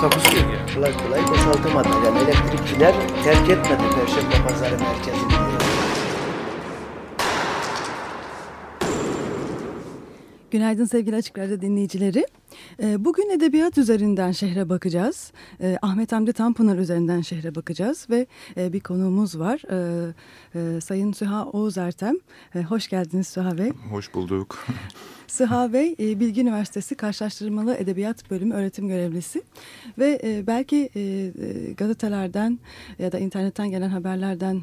Takusu yok kolay kolay boşaltamadı. Yani elektrikçiler terk etmedi Perşembe Pazarı merkezini. Günaydın sevgili Açık Radyo dinleyicileri. Ee, Bugün edebiyat üzerinden şehre bakacağız. Ee, Ahmet Hamdi Tanpınar üzerinden şehre bakacağız ve e, bir konuğumuz var. Ee, e, Sayın Süha Oğuz Ertem. Hoş geldiniz Süha Bey. Hoş bulduk. Süha Bey, e, Bilgi Üniversitesi Karşılaştırmalı Edebiyat Bölümü öğretim görevlisi ve belki gazetelerden ya da internetten gelen haberlerden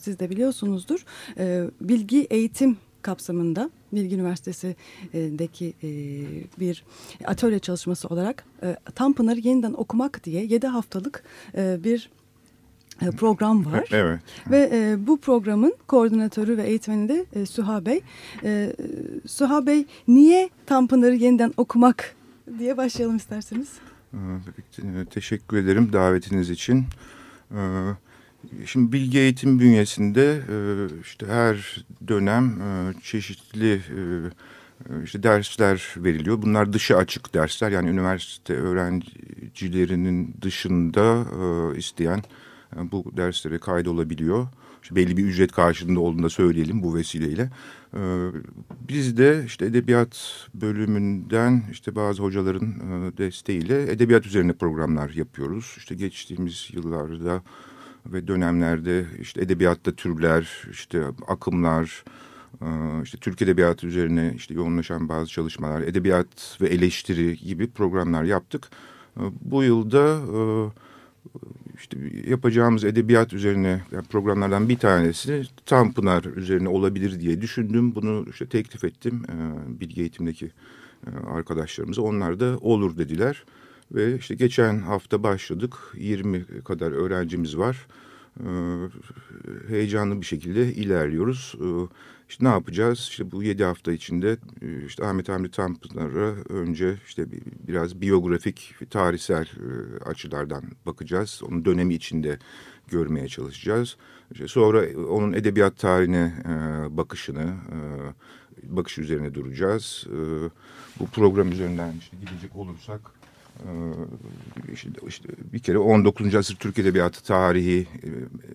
siz de biliyorsunuzdur. Bilgi eğitim kapsamında Bilgi Üniversitesi'deki e, bir atölye çalışması olarak e, Tanpınar'ı yeniden okumak diye 7 haftalık e, bir program var. Evet. Ve e, bu programın koordinatörü ve eğitmeni de e, Süha Bey. E, Süha Bey niye Tanpınar'ı yeniden okumak diye başlayalım isterseniz. Ee, Teşekkür ederim davetiniz için. Şimdi bilgi eğitim bünyesinde e, işte her dönem e, çeşitli e, işte dersler veriliyor. Bunlar dışı açık dersler yani üniversite öğrencilerinin dışında isteyen bu derslere kaydolabiliyor. İşte belli bir ücret karşılığında olduğunu da söyleyelim bu vesileyle. Biz de işte edebiyat bölümünden işte bazı hocaların desteğiyle edebiyat üzerine programlar yapıyoruz. İşte geçtiğimiz yıllarda ve dönemlerde işte edebiyatta türler, işte akımlar, işte Türk Edebiyatı üzerine işte yoğunlaşan bazı çalışmalar, edebiyat ve eleştiri gibi programlar yaptık. Bu yılda işte yapacağımız edebiyat üzerine yani programlardan bir tanesi Tanpınar üzerine olabilir diye düşündüm. Bunu işte teklif ettim bilgi eğitimdeki arkadaşlarımıza. Onlar da olur dediler. Ve işte geçen hafta başladık. 20 kadar öğrencimiz var. Ee, heyecanlı bir şekilde ilerliyoruz. Ee, işte ne yapacağız? İşte bu 7 hafta içinde e, işte Ahmet Hamdi Tanpınar'a önce işte biraz biyografik, tarihsel e, açılardan bakacağız. Onun dönemi içinde görmeye çalışacağız. İşte sonra onun edebiyat tarihine e, bakışını, bakış üzerine duracağız. Bu program üzerinden işte gidecek olursak işte, işte bir kere 19. asır Türk Edebiyatı tarihi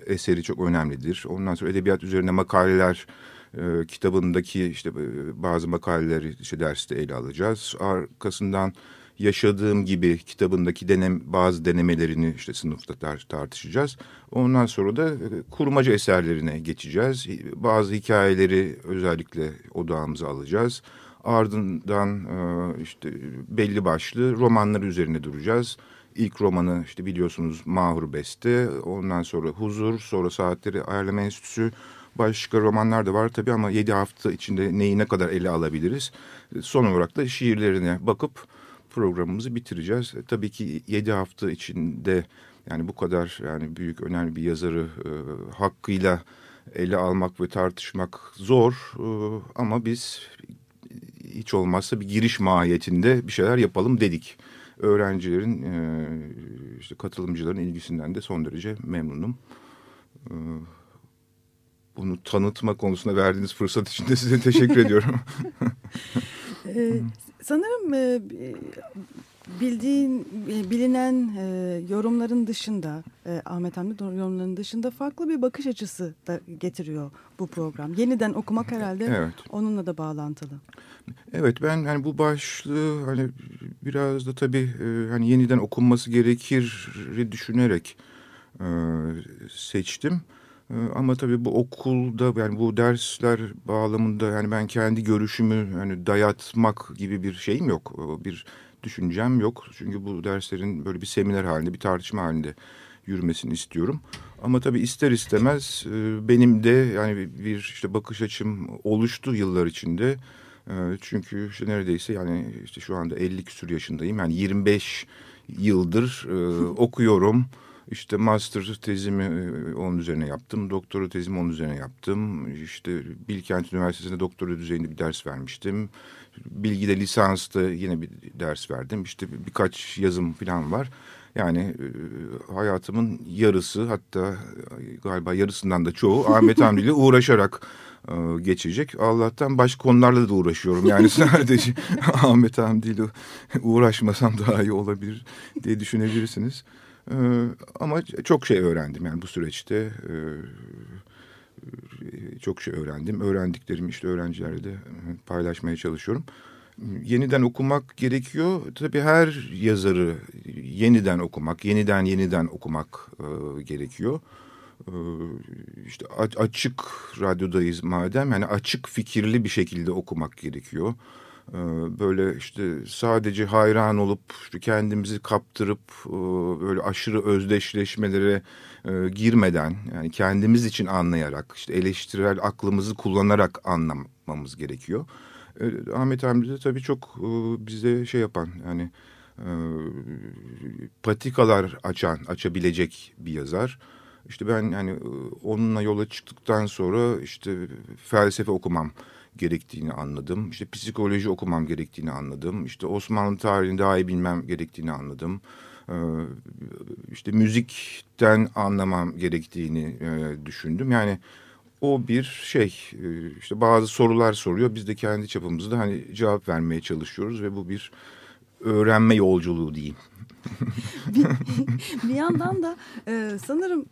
eseri çok önemlidir. Ondan sonra edebiyat üzerine makaleler e, kitabındaki işte bazı makaleleri işte derste ele alacağız. Arkasından yaşadığım gibi kitabındaki denem bazı denemelerini işte sınıfta tar tartışacağız. Ondan sonra da kurmaca eserlerine geçeceğiz. Bazı hikayeleri özellikle odağımıza alacağız. Ardından işte belli başlı romanları üzerine duracağız. İlk romanı işte biliyorsunuz Mahur Beste, ondan sonra Huzur, sonra Saatleri Ayarlama Enstitüsü. Başka romanlar da var tabii ama yedi hafta içinde neyi ne kadar ele alabiliriz. Son olarak da şiirlerine bakıp programımızı bitireceğiz. Tabii ki yedi hafta içinde yani bu kadar yani büyük önemli bir yazarı e, hakkıyla ele almak ve tartışmak zor. E, ama biz hiç olmazsa bir giriş mahiyetinde bir şeyler yapalım dedik. Öğrencilerin, e, işte katılımcıların ilgisinden de son derece memnunum. E, bunu tanıtma konusunda verdiğiniz fırsat için de size teşekkür ediyorum. ee, sanırım e, bildiğin, bilinen e, yorumların dışında, e, Ahmet Hamdi yorumlarının dışında farklı bir bakış açısı da getiriyor bu program. Yeniden okumak herhalde evet. onunla da bağlantılı. Evet ben hani bu başlığı hani biraz da tabii e, hani yeniden okunması gerekir düşünerek e, seçtim. E, ama tabii bu okulda yani bu dersler bağlamında yani ben kendi görüşümü hani dayatmak gibi bir şeyim yok. Bir düşüncem yok. Çünkü bu derslerin böyle bir seminer halinde, bir tartışma halinde yürümesini istiyorum. Ama tabii ister istemez e, benim de yani bir işte bakış açım oluştu yıllar içinde. E, çünkü işte neredeyse yani işte şu anda 50 küsur yaşındayım. Yani 25 yıldır e, okuyorum. İşte master tezimi e, onun üzerine yaptım. Doktora tezimi onun üzerine yaptım. İşte Bilkent Üniversitesi'nde doktora düzeyinde bir ders vermiştim. Bilgide lisansta yine bir ders verdim. İşte birkaç yazım falan var. Yani e, hayatımın yarısı hatta galiba yarısından da çoğu Ahmet Hamdi ile uğraşarak e, geçecek. Allah'tan başka konularla da uğraşıyorum. Yani sadece Ahmet Hamdi ile uğraşmasam daha iyi olabilir diye düşünebilirsiniz. E, ama çok şey öğrendim yani bu süreçte. E, çok şey öğrendim. Öğrendiklerimi işte öğrencilerle de paylaşmaya çalışıyorum yeniden okumak gerekiyor. Tabii her yazarı yeniden okumak, yeniden yeniden okumak e, gerekiyor. E, işte açık radyodayız madem yani açık fikirli bir şekilde okumak gerekiyor. E, böyle işte sadece hayran olup kendimizi kaptırıp e, böyle aşırı özdeşleşmelere e, girmeden yani kendimiz için anlayarak işte eleştirel aklımızı kullanarak anlamamız gerekiyor. E, Ahmet Hamdi de tabii çok bize şey yapan yani patikalar açan, açabilecek bir yazar. İşte ben yani onunla yola çıktıktan sonra işte felsefe okumam gerektiğini anladım. İşte psikoloji okumam gerektiğini anladım. İşte Osmanlı tarihini daha iyi bilmem gerektiğini anladım. Ee, işte müzikten anlamam gerektiğini e, düşündüm. Yani o bir şey e, işte bazı sorular soruyor biz de kendi çapımızda hani cevap vermeye çalışıyoruz ve bu bir öğrenme yolculuğu diyeyim. bir, yandan da e, sanırım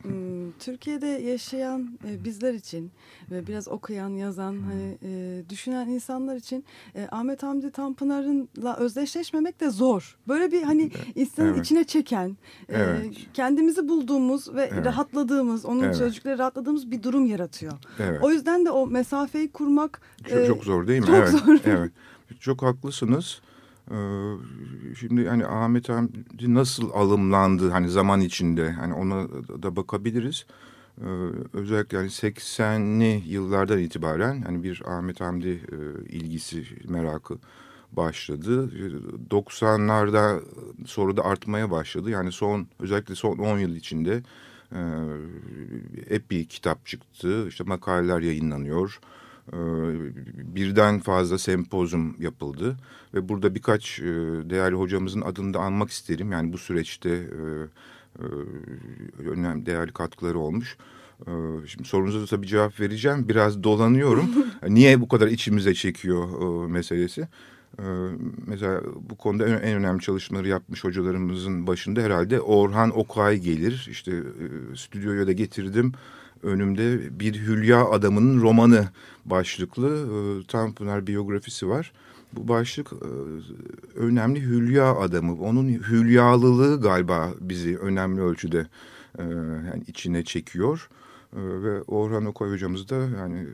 Türkiye'de yaşayan e, bizler için ve biraz okuyan, yazan, hani e, düşünen insanlar için e, Ahmet Hamdi Tanpınar'ınla özdeşleşmemek de zor. Böyle bir hani insanın evet. içine çeken, e, evet. kendimizi bulduğumuz ve evet. rahatladığımız, onun evet. sözcükleri rahatladığımız bir durum yaratıyor. Evet. O yüzden de o mesafeyi kurmak çok, e, çok zor değil mi? Çok evet. zor. Evet. Çok haklısınız. Ee, şimdi hani Ahmet Hamdi nasıl alımlandı hani zaman içinde hani ona da bakabiliriz. Ee, özellikle yani 80'li yıllardan itibaren hani bir Ahmet Hamdi e, ilgisi merakı başladı. 90'larda sonra da artmaya başladı. Yani son özellikle son 10 yıl içinde e, bir kitap çıktı. İşte makaleler yayınlanıyor. Birden fazla sempozum yapıldı ve burada birkaç e, değerli hocamızın adını da anmak isterim. Yani bu süreçte e, e, önemli değerli katkıları olmuş. Ee, şimdi sorunuza da tabii cevap vereceğim. Biraz dolanıyorum. Niye bu kadar içimize çekiyor meselesi? Ee, mesela bu konuda en, önemli çalışmaları yapmış hocalarımızın başında herhalde Orhan Okay gelir. İşte stüdyoya da getirdim önümde bir Hülya Adamı'nın romanı başlıklı e, Tanpınar biyografisi var. Bu başlık e, önemli Hülya Adamı. Onun hülyalılığı galiba bizi önemli ölçüde e, yani içine çekiyor. E, ve Orhan Okay hocamız da yani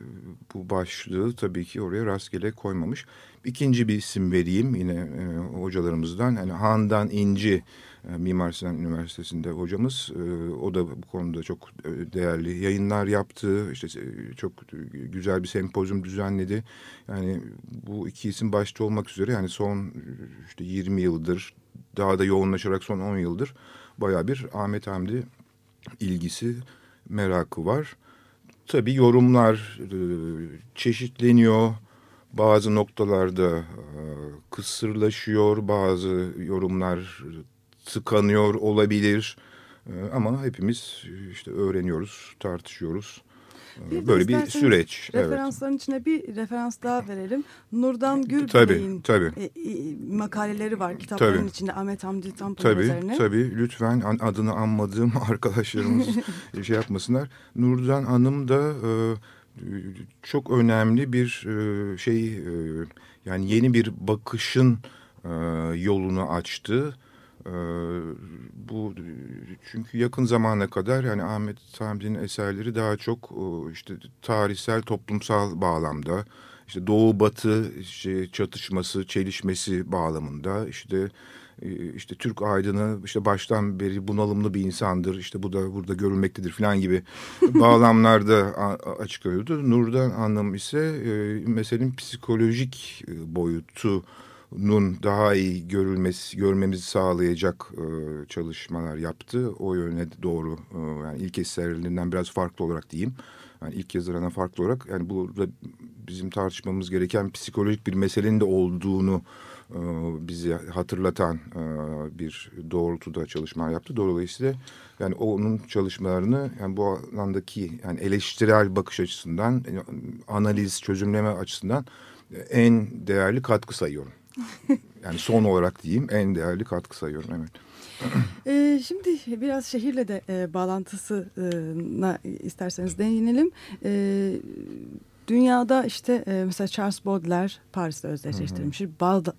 bu başlığı tabii ki oraya rastgele koymamış. İkinci bir isim vereyim yine e, hocalarımızdan. Yani Handan İnci e, Mimar Sinan Üniversitesi'nde hocamız. E, o da bu konuda çok e, değerli yayınlar yaptı. İşte çok güzel bir sempozyum düzenledi. Yani bu iki isim başta olmak üzere yani son işte 20 yıldır daha da yoğunlaşarak son 10 yıldır baya bir Ahmet Hamdi ilgisi, merakı var. Tabii yorumlar çeşitleniyor. Bazı noktalarda kısırlaşıyor, bazı yorumlar tıkanıyor olabilir. Ee, ama hepimiz işte öğreniyoruz, tartışıyoruz. Ee, bir Böyle bir süreç. Referansların evet. içine bir referans daha verelim. Nurdan Gülbey'in. E, e, makaleleri var kitapların tabii. içinde Ahmet Hamdi Tanpınar tabii, üzerine. Tabii lütfen adını anmadığım arkadaşlarımız şey yapmasınlar. Nurdan Hanım da e, çok önemli bir e, şey e, yani yeni bir bakışın e, yolunu açtı. Bu çünkü yakın zamana kadar yani Ahmet Hamdi'nin eserleri daha çok işte tarihsel toplumsal bağlamda işte doğu batı işte çatışması çelişmesi bağlamında işte işte Türk aydını işte baştan beri bunalımlı bir insandır işte bu da burada görülmektedir falan gibi bağlamlarda açıklıyordu. Nur'dan anlam ise e, meselenin psikolojik e, boyutu nun daha iyi görülmesi görmemizi sağlayacak e, çalışmalar yaptı. O yöne doğru e, yani ilk eserlerinden biraz farklı olarak diyeyim. Yani ilk yazarına farklı olarak yani burada bizim tartışmamız gereken psikolojik bir meselenin de olduğunu e, bizi hatırlatan e, bir doğrultuda çalışmalar yaptı. Dolayısıyla yani onun çalışmalarını yani bu alandaki yani eleştirel bakış açısından, analiz, çözümleme açısından en değerli katkı sayıyorum. Yani son olarak diyeyim en değerli katkı sayıyorum evet. Ee, şimdi biraz şehirle de e, bağlantısına isterseniz değinelim. E, Dünyada işte e, mesela Charles Baudelaire Paris'te özdeşleştirilmiştir.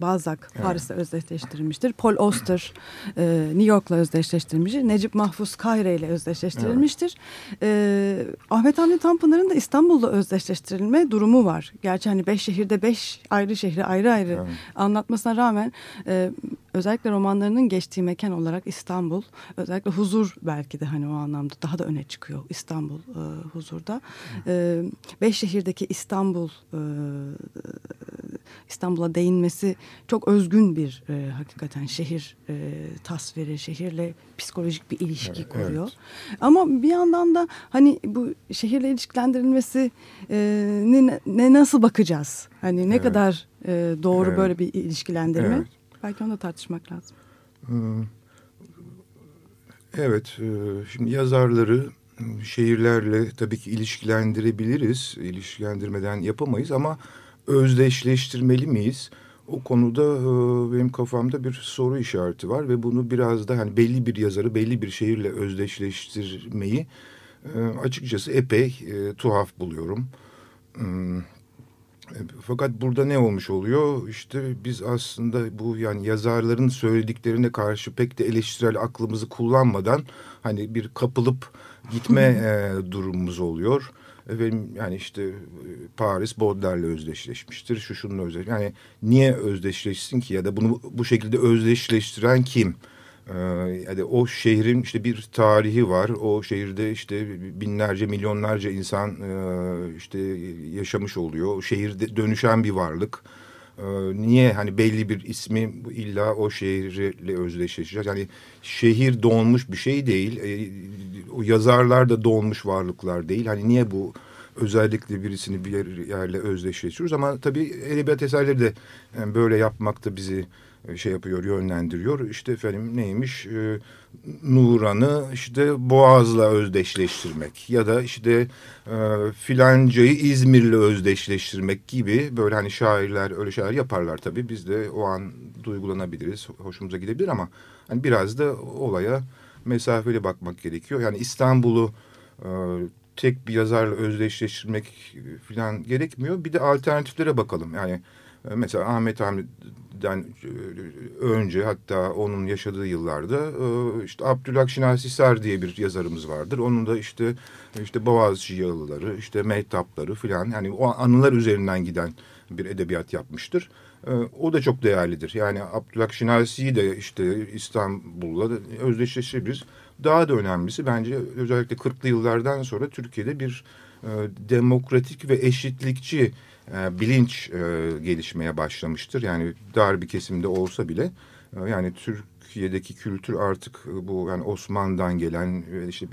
Balzac Paris'te evet. özdeşleştirilmiştir. Paul Auster e, New York'la özdeşleştirilmiştir. Necip Mahfuz Kahire ile özdeşleştirilmiştir. Evet. E, Ahmet Hamdi Tanpınar'ın da İstanbul'da özdeşleştirilme durumu var. Gerçi hani beş şehirde beş ayrı şehri ayrı ayrı evet. anlatmasına rağmen e, özellikle romanlarının geçtiği mekan olarak İstanbul özellikle huzur belki de hani o anlamda daha da öne çıkıyor İstanbul e, huzurda. E, beş şehirdeki İstanbul e, İstanbul'a değinmesi çok özgün bir e, hakikaten şehir e, tasviri, şehirle psikolojik bir ilişki evet, kuruyor. Evet. Ama bir yandan da hani bu şehirle ilişkilendirilmesi e, ne, ne nasıl bakacağız? Hani ne evet. kadar e, doğru evet. böyle bir ilişkilendirme? Evet. Belki onu da tartışmak lazım. Evet, e, şimdi yazarları şehirlerle tabii ki ilişkilendirebiliriz. İlişkilendirmeden yapamayız ama özdeşleştirmeli miyiz? O konuda e, benim kafamda bir soru işareti var ve bunu biraz da hani belli bir yazarı belli bir şehirle özdeşleştirmeyi e, açıkçası epey tuhaf buluyorum. Hmm, fakat burada ne olmuş oluyor? İşte biz aslında bu yani yazarların söylediklerine karşı pek de eleştirel aklımızı kullanmadan hani bir kapılıp gitme e, durumumuz oluyor. Efendim yani işte e, Paris Baudelaire'le özdeşleşmiştir. Şu şununla özdeş. Yani niye özdeşleşsin ki ya da bunu bu şekilde özdeşleştiren kim? Ee, yani o şehrin işte bir tarihi var. O şehirde işte binlerce, milyonlarca insan e, işte yaşamış oluyor. O şehirde dönüşen bir varlık. Ee, niye hani belli bir ismi illa o şehirle özdeşleşecek? Yani şehir doğmuş bir şey değil. Ee, o yazarlar da doğmuş varlıklar değil. Hani niye bu özellikle birisini bir yerle özdeşleştiriyoruz? Ama tabii edebiyat eserleri de yani böyle yapmakta bizi e, şey yapıyor, yönlendiriyor. İşte efendim neymiş? E, Nuran'ı işte Boğaz'la özdeşleştirmek ya da işte e, filancayı İzmir'le özdeşleştirmek gibi böyle hani şairler öyle şeyler yaparlar tabii. Biz de o an duygulanabiliriz, hoşumuza gidebilir ama hani biraz da olaya mesafeli bakmak gerekiyor. Yani İstanbul'u e, tek bir yazarla özdeşleştirmek falan gerekmiyor. Bir de alternatiflere bakalım. Yani e, mesela Ahmet Hamdi den e, önce hatta onun yaşadığı yıllarda e, işte Abdülhak Şinasi diye bir yazarımız vardır. Onun da işte işte Boğaziçi Yalıları, işte Mehtapları filan yani o anılar üzerinden giden bir edebiyat yapmıştır. E, o da çok değerlidir. Yani Abdülhak Şinasi'yi de işte İstanbul'la özdeşleşebiliriz. Daha da önemlisi bence özellikle 40'lı yıllardan sonra Türkiye'de bir demokratik ve eşitlikçi e, bilinç e, gelişmeye başlamıştır. Yani dar bir kesimde olsa bile e, yani Türkiye'deki kültür artık e, bu yani Osmanlı'dan gelen e, işte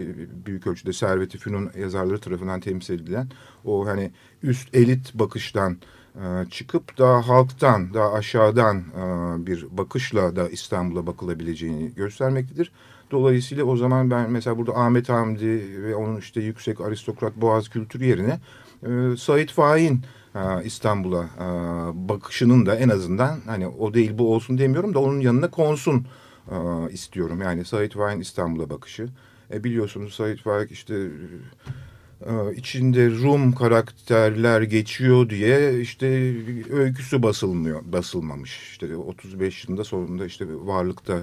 büyük ölçüde Servet-i Fünun yazarları tarafından temsil edilen o hani üst elit bakıştan e, çıkıp daha halktan daha aşağıdan e, bir bakışla da İstanbul'a bakılabileceğini göstermektedir. Dolayısıyla o zaman ben mesela burada Ahmet Hamdi ve onun işte yüksek aristokrat boğaz kültürü yerine e, Said Faik'in İstanbul'a bakışının da en azından hani o değil bu olsun demiyorum da onun yanına konsun istiyorum. Yani Said Faik'in İstanbul'a bakışı. E biliyorsunuz Said Faik işte içinde Rum karakterler geçiyor diye işte öyküsü basılmıyor basılmamış. İşte 35 yılında sonunda işte varlıkta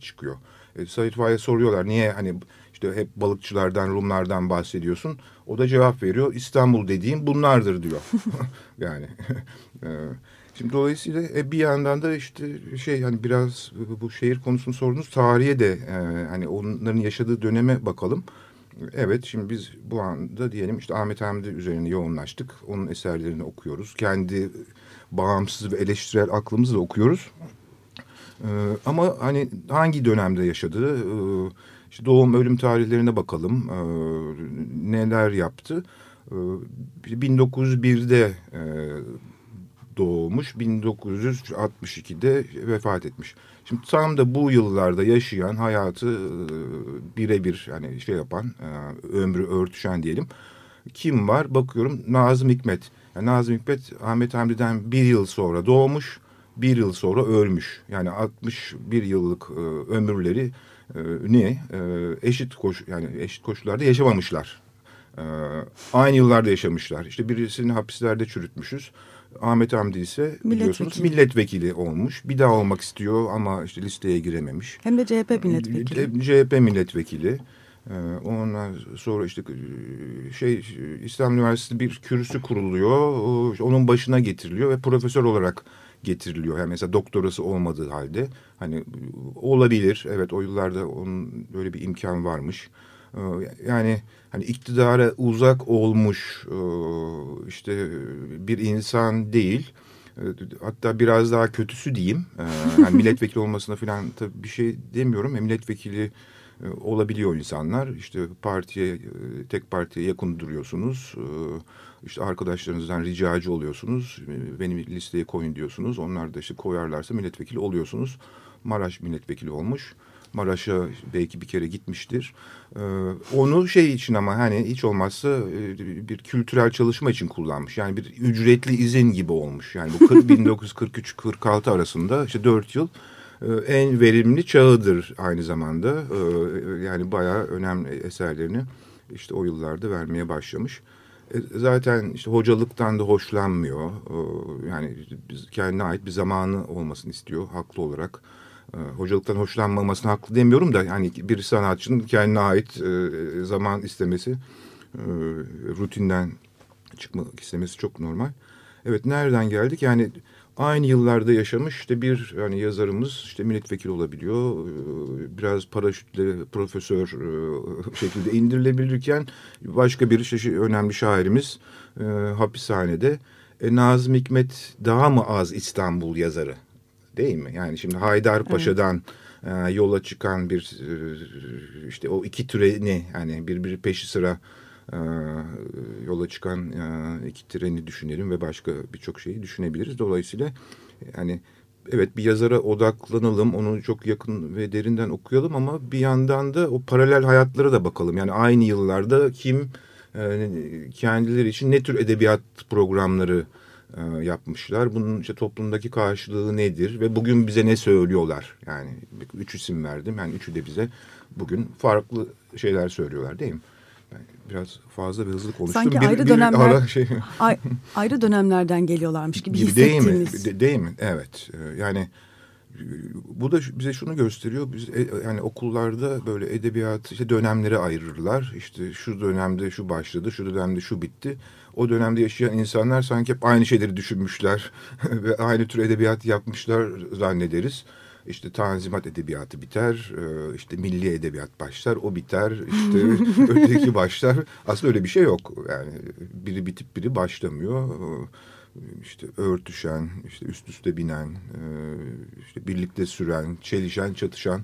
çıkıyor. E, Said Faik'e soruyorlar niye hani işte hep balıkçılardan, Rumlardan bahsediyorsun. O da cevap veriyor. İstanbul dediğim bunlardır diyor. yani e, şimdi dolayısıyla e, bir yandan da işte şey hani biraz bu şehir konusunu sorunuz tarihe de e, hani onların yaşadığı döneme bakalım. Evet şimdi biz bu anda diyelim işte Ahmet Hamdi üzerine yoğunlaştık. Onun eserlerini okuyoruz. Kendi bağımsız ve eleştirel aklımızla okuyoruz. E, ama hani hangi dönemde yaşadığı, e, işte doğum ölüm tarihlerine bakalım, e, neler yaptı. E, 1901'de e, doğmuş, 1962'de vefat etmiş. Şimdi tam da bu yıllarda yaşayan hayatı e, birebir yani şey yapan, e, ömrü örtüşen diyelim. Kim var? Bakıyorum Nazım Hikmet. Yani Nazım Hikmet Ahmet Hamdi'den bir yıl sonra doğmuş, bir yıl sonra ölmüş. Yani 61 yıllık e, ömürleri e, ne? E, eşit koş yani eşit koşullarda yaşamamışlar. E, aynı yıllarda yaşamışlar. İşte birisini hapislerde çürütmüş. Ahmet Hamdi ise biliyorsunuz Milletvekili. olmuş. Bir daha olmak istiyor ama işte listeye girememiş. Hem de CHP milletvekili. CHP milletvekili. Ee, Ondan sonra işte e, şey İslam Üniversitesi bir kürsü kuruluyor. Onun başına getiriliyor ve profesör olarak getiriliyor. Yani mesela doktorası olmadığı halde hani olabilir. Evet o yıllarda onun böyle bir imkan varmış. Ee, Yani hani iktidara uzak olmuş e, işte bir insan değil. E, Hatta biraz daha kötüsü diyeyim. Ee, Yani milletvekili olmasına falan tabii bir şey demiyorum. E, Milletvekili e, olabiliyor insanlar. İşte partiye, tek partiye yakın duruyorsunuz. İşte arkadaşlarınızdan ricacı oluyorsunuz. E, Beni listeye koyun diyorsunuz. Onlar da işte koyarlarsa milletvekili oluyorsunuz. Maraş milletvekili olmuş. Maraş'a belki bir kere gitmiştir. Ee, onu şey için ama hani hiç olmazsa e, bir kültürel çalışma için kullanmış. Yani bir ücretli izin gibi olmuş. Yani bu 1943-46 arasında işte dört yıl e, en verimli çağıdır aynı zamanda. Ee, Yani bayağı önemli eserlerini işte o yıllarda vermeye başlamış. E, Zaten işte hocalıktan da hoşlanmıyor. Ee, Yani kendine ait bir zamanı olmasını istiyor haklı olarak. Ee, Hocalıktan hoşlanmamasına haklı demiyorum da yani bir sanatçının kendine ait e, zaman istemesi, e, rutinden çıkmak istemesi çok normal. Evet nereden geldik? Yani aynı yıllarda yaşamış işte bir yani yazarımız işte milletvekili olabiliyor. Ee, Biraz paraşütle profesör e, şekilde indirilebilirken başka bir işte önemli şairimiz e, hapishanede. E, Nazım Hikmet daha mı az İstanbul yazarı? Değil mi? Yani şimdi Haydarpaşa'dan e, yola çıkan bir işte o iki treni yani birbiri peşi sıra e, yola çıkan e, iki treni düşünelim ve başka birçok şeyi düşünebiliriz. Dolayısıyla yani evet bir yazara odaklanalım, onu çok yakın ve derinden okuyalım ama bir yandan da o paralel hayatlara da bakalım. Yani aynı yıllarda kim e, kendileri için ne tür edebiyat programları e, yapmışlar. Bunun işte toplumdaki karşılığı nedir ve bugün bize ne söylüyorlar? Yani üç isim verdim. Yani üçü de bize bugün farklı şeyler söylüyorlar değil mi? Biraz fazla ve hızlı konuştum. Sanki Bir- ayrı bir dönemler ara şey ay- ayrı dönemlerden geliyorlarmış gibi, gibi değil mi? De- değil mi? Evet. Ee, Yani bu da bize şunu gösteriyor. Biz e, yani okullarda böyle edebiyat işte dönemlere ayırırlar. İşte şu dönemde şu başladı, şu dönemde şu bitti. O dönemde yaşayan insanlar sanki hep aynı şeyleri düşünmüşler ve aynı tür edebiyat yapmışlar zannederiz. İşte Tanzimat edebiyatı biter, e, işte milli edebiyat başlar, o biter, işte öteki başlar. Aslında öyle bir şey yok. Yani biri bitip biri başlamıyor. E, işte örtüşen, işte üst üste binen, e, işte birlikte süren, çelişen, çatışan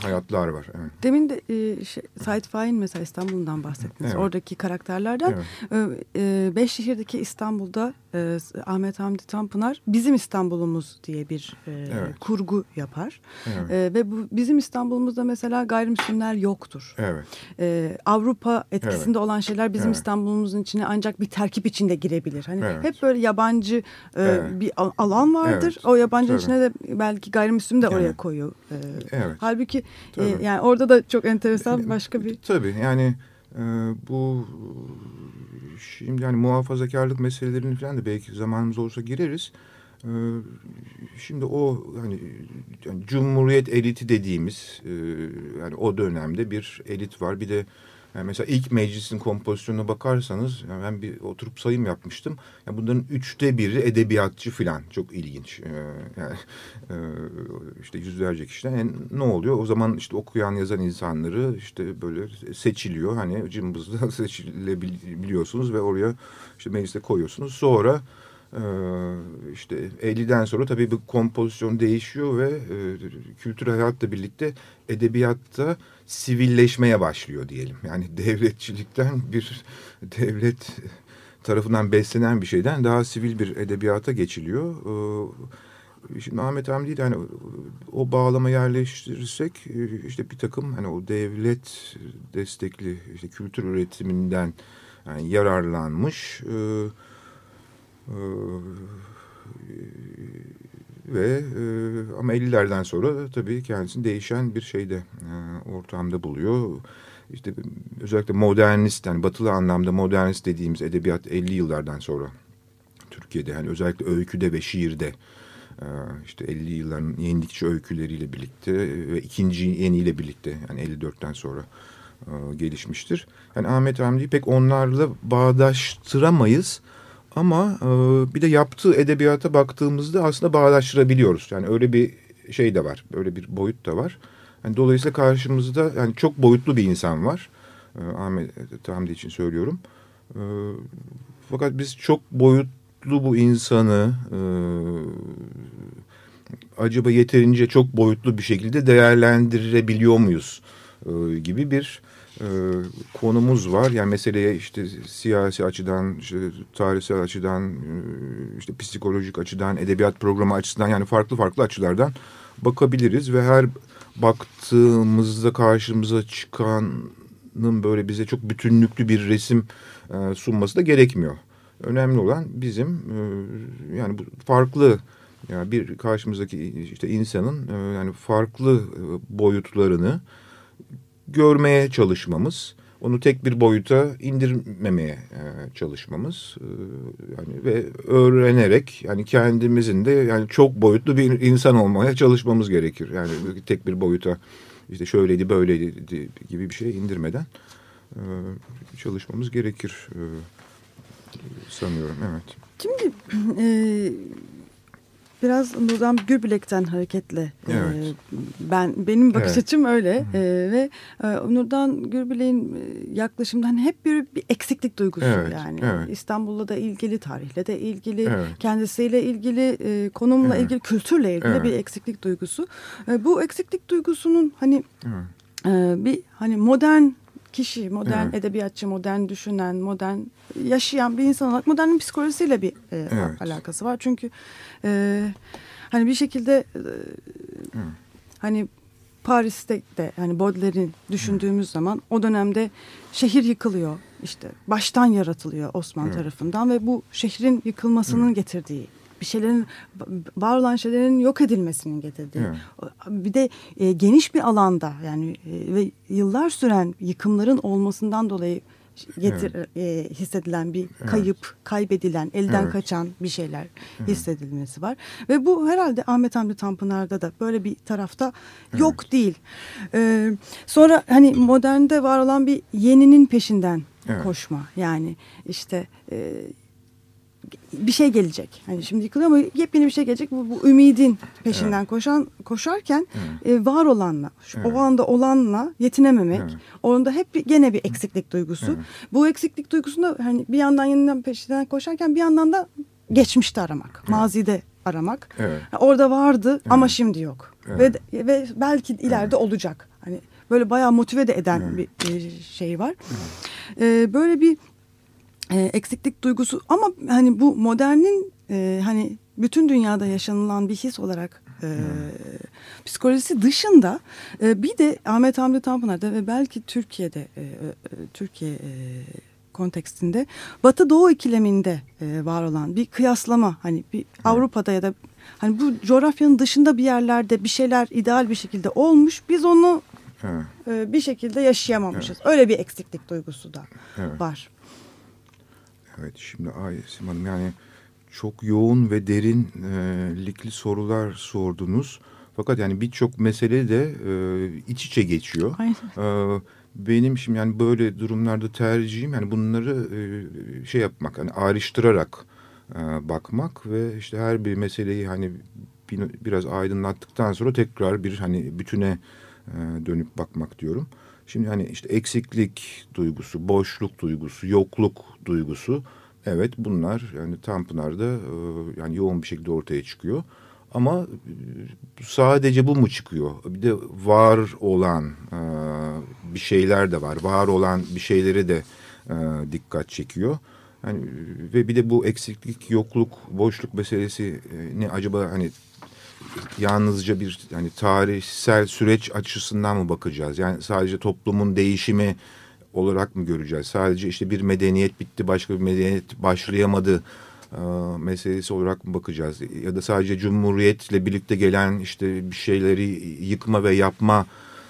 hayatlar var. Evet. Demin de e, şey, Sait Fahin mesela İstanbul'dan bahsettiniz. Evet. Oradaki karakterlerden. Evet. E, e, Beşşehir'deki İstanbul'da e, Ahmet Hamdi Tanpınar bizim İstanbul'umuz diye bir e, Evet. kurgu yapar. Evet. E, ve bu bizim İstanbul'umuzda mesela gayrimüslimler yoktur. Evet. E, Avrupa etkisinde Evet. olan şeyler bizim Evet. İstanbul'umuzun içine ancak bir terkip içinde girebilir. Hani Evet. hep böyle yabancı e, Evet. bir al- alan vardır. Evet. O yabancı Tabii. içine de belki gayrimüslim de oraya Evet. koyuyor. E, Evet. Halbuki e, yani orada da çok enteresan başka bir Tabii yani e, bu şimdi yani muhafazakarlık meselelerini falan da belki zamanımız olursa gireriz. E, şimdi o hani yani Cumhuriyet eliti dediğimiz e, yani o dönemde bir elit var. Bir de yani mesela ilk meclisin kompozisyonuna bakarsanız yani ben bir oturup sayım yapmıştım. Yani bunların üçte biri edebiyatçı falan. Çok ilginç. E, yani e, işte yüzlerce kişiden yani ne oluyor? O zaman işte okuyan yazan insanları işte böyle seçiliyor. Hani cımbızla seçilebiliyorsunuz ve oraya işte mecliste koyuyorsunuz. Sonra Ee, işte 50'den sonra tabii bu kompozisyon değişiyor ve e, kültürel hayatla birlikte edebiyatta sivilleşmeye başlıyor diyelim. Yani devletçilikten bir devlet tarafından beslenen bir şeyden daha sivil bir edebiyata geçiliyor. Ee, şimdi Ahmet Hamdi'yi de hani o bağlama yerleştirirsek e, işte bir takım hani o devlet destekli işte kültür üretiminden yani yararlanmış e, ve e, ama 50'lerden sonra tabii kendisini değişen bir şeyde e, ortamda buluyor. İşte özellikle modernist yani batılı anlamda modernist dediğimiz edebiyat 50 yıllardan sonra Türkiye'de yani özellikle öyküde ve şiirde e, işte 50 yılların yenilikçi öyküleriyle birlikte ve ikinci yeniyle birlikte yani 54'ten sonra e, gelişmiştir. Yani Ahmet Hamdi'yi pek onlarla bağdaştıramayız. Ama e, bir de yaptığı edebiyata baktığımızda aslında bağdaştırabiliyoruz. Yani öyle bir şey de var. Öyle bir boyut da var. Yani dolayısıyla karşımızda yani çok boyutlu bir insan var. E, Ahmet Hamdi için söylüyorum. E, fakat biz çok boyutlu bu insanı e, acaba yeterince çok boyutlu bir şekilde değerlendirebiliyor muyuz e, gibi bir e, konumuz var. Yani meseleye işte siyasi açıdan, işte tarihsel açıdan, e, işte psikolojik açıdan, edebiyat programı açısından yani farklı farklı açılardan bakabiliriz ve her baktığımızda karşımıza çıkanın böyle bize çok bütünlüklü bir resim e, sunması da gerekmiyor. Önemli olan bizim e, yani bu farklı yani bir karşımızdaki işte insanın e, yani farklı e, boyutlarını görmeye çalışmamız, onu tek bir boyuta indirmemeye e, çalışmamız e, yani ve öğrenerek yani kendimizin de yani çok boyutlu bir insan olmaya çalışmamız gerekir. Yani tek bir boyuta işte şöyleydi böyleydi gibi bir şey indirmeden e, çalışmamız gerekir sanıyorum. Evet. Şimdi e, biraz Nurdan Gürbilek'ten hareketle evet. e, ben benim bakış evet. açım öyle e, ve e, Nurdan Gürbilek'in yaklaşımdan hani hep bir, bir eksiklik duygusu evet. yani evet. İstanbul'la da ilgili tarihle de ilgili evet. kendisiyle ilgili e, konumla evet. ilgili kültürle ilgili evet. bir eksiklik duygusu e, bu eksiklik duygusunun hani evet. e, bir hani modern kişi, modern evet. edebiyatçı, modern düşünen, modern yaşayan bir insan olarak modernin psikolojisiyle bir e, evet. alakası var. Çünkü e, hani bir şekilde e, hani Paris'te de hani Baudelaire'in düşündüğümüz Hı. zaman o dönemde şehir yıkılıyor. işte baştan yaratılıyor Osmanlı Hı. tarafından ve bu şehrin yıkılmasının Hı. getirdiği bir şeylerin var olan şeylerin yok edilmesinin getirdiği. Evet. Bir de e, geniş bir alanda yani e, ve yıllar süren yıkımların olmasından dolayı getir evet. e, hissedilen bir kayıp, evet. kaybedilen, elden evet. kaçan bir şeyler evet. hissedilmesi var. Ve bu herhalde Ahmet Hamdi Tanpınar'da da böyle bir tarafta evet. yok değil. Ee, sonra hani modernde var olan bir yeninin peşinden evet. koşma. Yani işte e, bir şey gelecek. Hani şimdi yıkılıyor ama yepyeni bir şey gelecek. Bu, bu ümidin peşinden evet. koşan koşarken evet. e, var olanla, evet. o anda olanla yetinememek. Evet. Onda hep gene bir eksiklik duygusu. Evet. Bu eksiklik duygusunda hani bir yandan yeniden peşinden koşarken bir yandan da geçmişte aramak, evet. mazide aramak. Evet. Yani orada vardı evet. ama şimdi yok. Evet. Ve ve belki ileride evet. olacak. Hani böyle bayağı motive de eden evet. bir şey var. Evet. Ee, böyle bir e, eksiklik duygusu ama hani bu modernin e, hani bütün dünyada yaşanılan bir his olarak e, hmm. psikolojisi dışında e, bir de Ahmet Hamdi Tanpınar'da ve belki Türkiye'de e, e, Türkiye e, kontekstinde Batı Doğu ikileminde e, var olan bir kıyaslama hani bir hmm. Avrupa'da ya da hani bu coğrafyanın dışında bir yerlerde bir şeyler ideal bir şekilde olmuş biz onu e, bir şekilde yaşayamamışız. Evet. Öyle bir eksiklik duygusu da evet. var. Evet şimdi Aysim Hanım yani çok yoğun ve derinlikli sorular sordunuz. Fakat yani birçok mesele de e, iç içe geçiyor. Aynen. E, benim şimdi yani böyle durumlarda tercihim yani bunları e, şey yapmak hani ayrıştırarak e, bakmak ve işte her bir meseleyi hani bir, biraz aydınlattıktan sonra tekrar bir hani bütüne e, dönüp bakmak diyorum. Şimdi hani işte eksiklik duygusu, boşluk duygusu, yokluk duygusu Evet bunlar yani Tanpınar'da e, yani yoğun bir şekilde ortaya çıkıyor. Ama e, sadece bu mu çıkıyor? Bir de var olan e, bir şeyler de var. Var olan bir şeyleri de e, dikkat çekiyor. Yani ve bir de bu eksiklik, yokluk, boşluk meselesi e, ne acaba hani yalnızca bir yani tarihsel süreç açısından mı bakacağız? Yani sadece toplumun değişimi olarak mı göreceğiz? Sadece işte bir medeniyet bitti, başka bir medeniyet başlayamadı e, meselesi olarak mı bakacağız? Ya da sadece cumhuriyetle birlikte gelen işte bir şeyleri yıkma ve yapma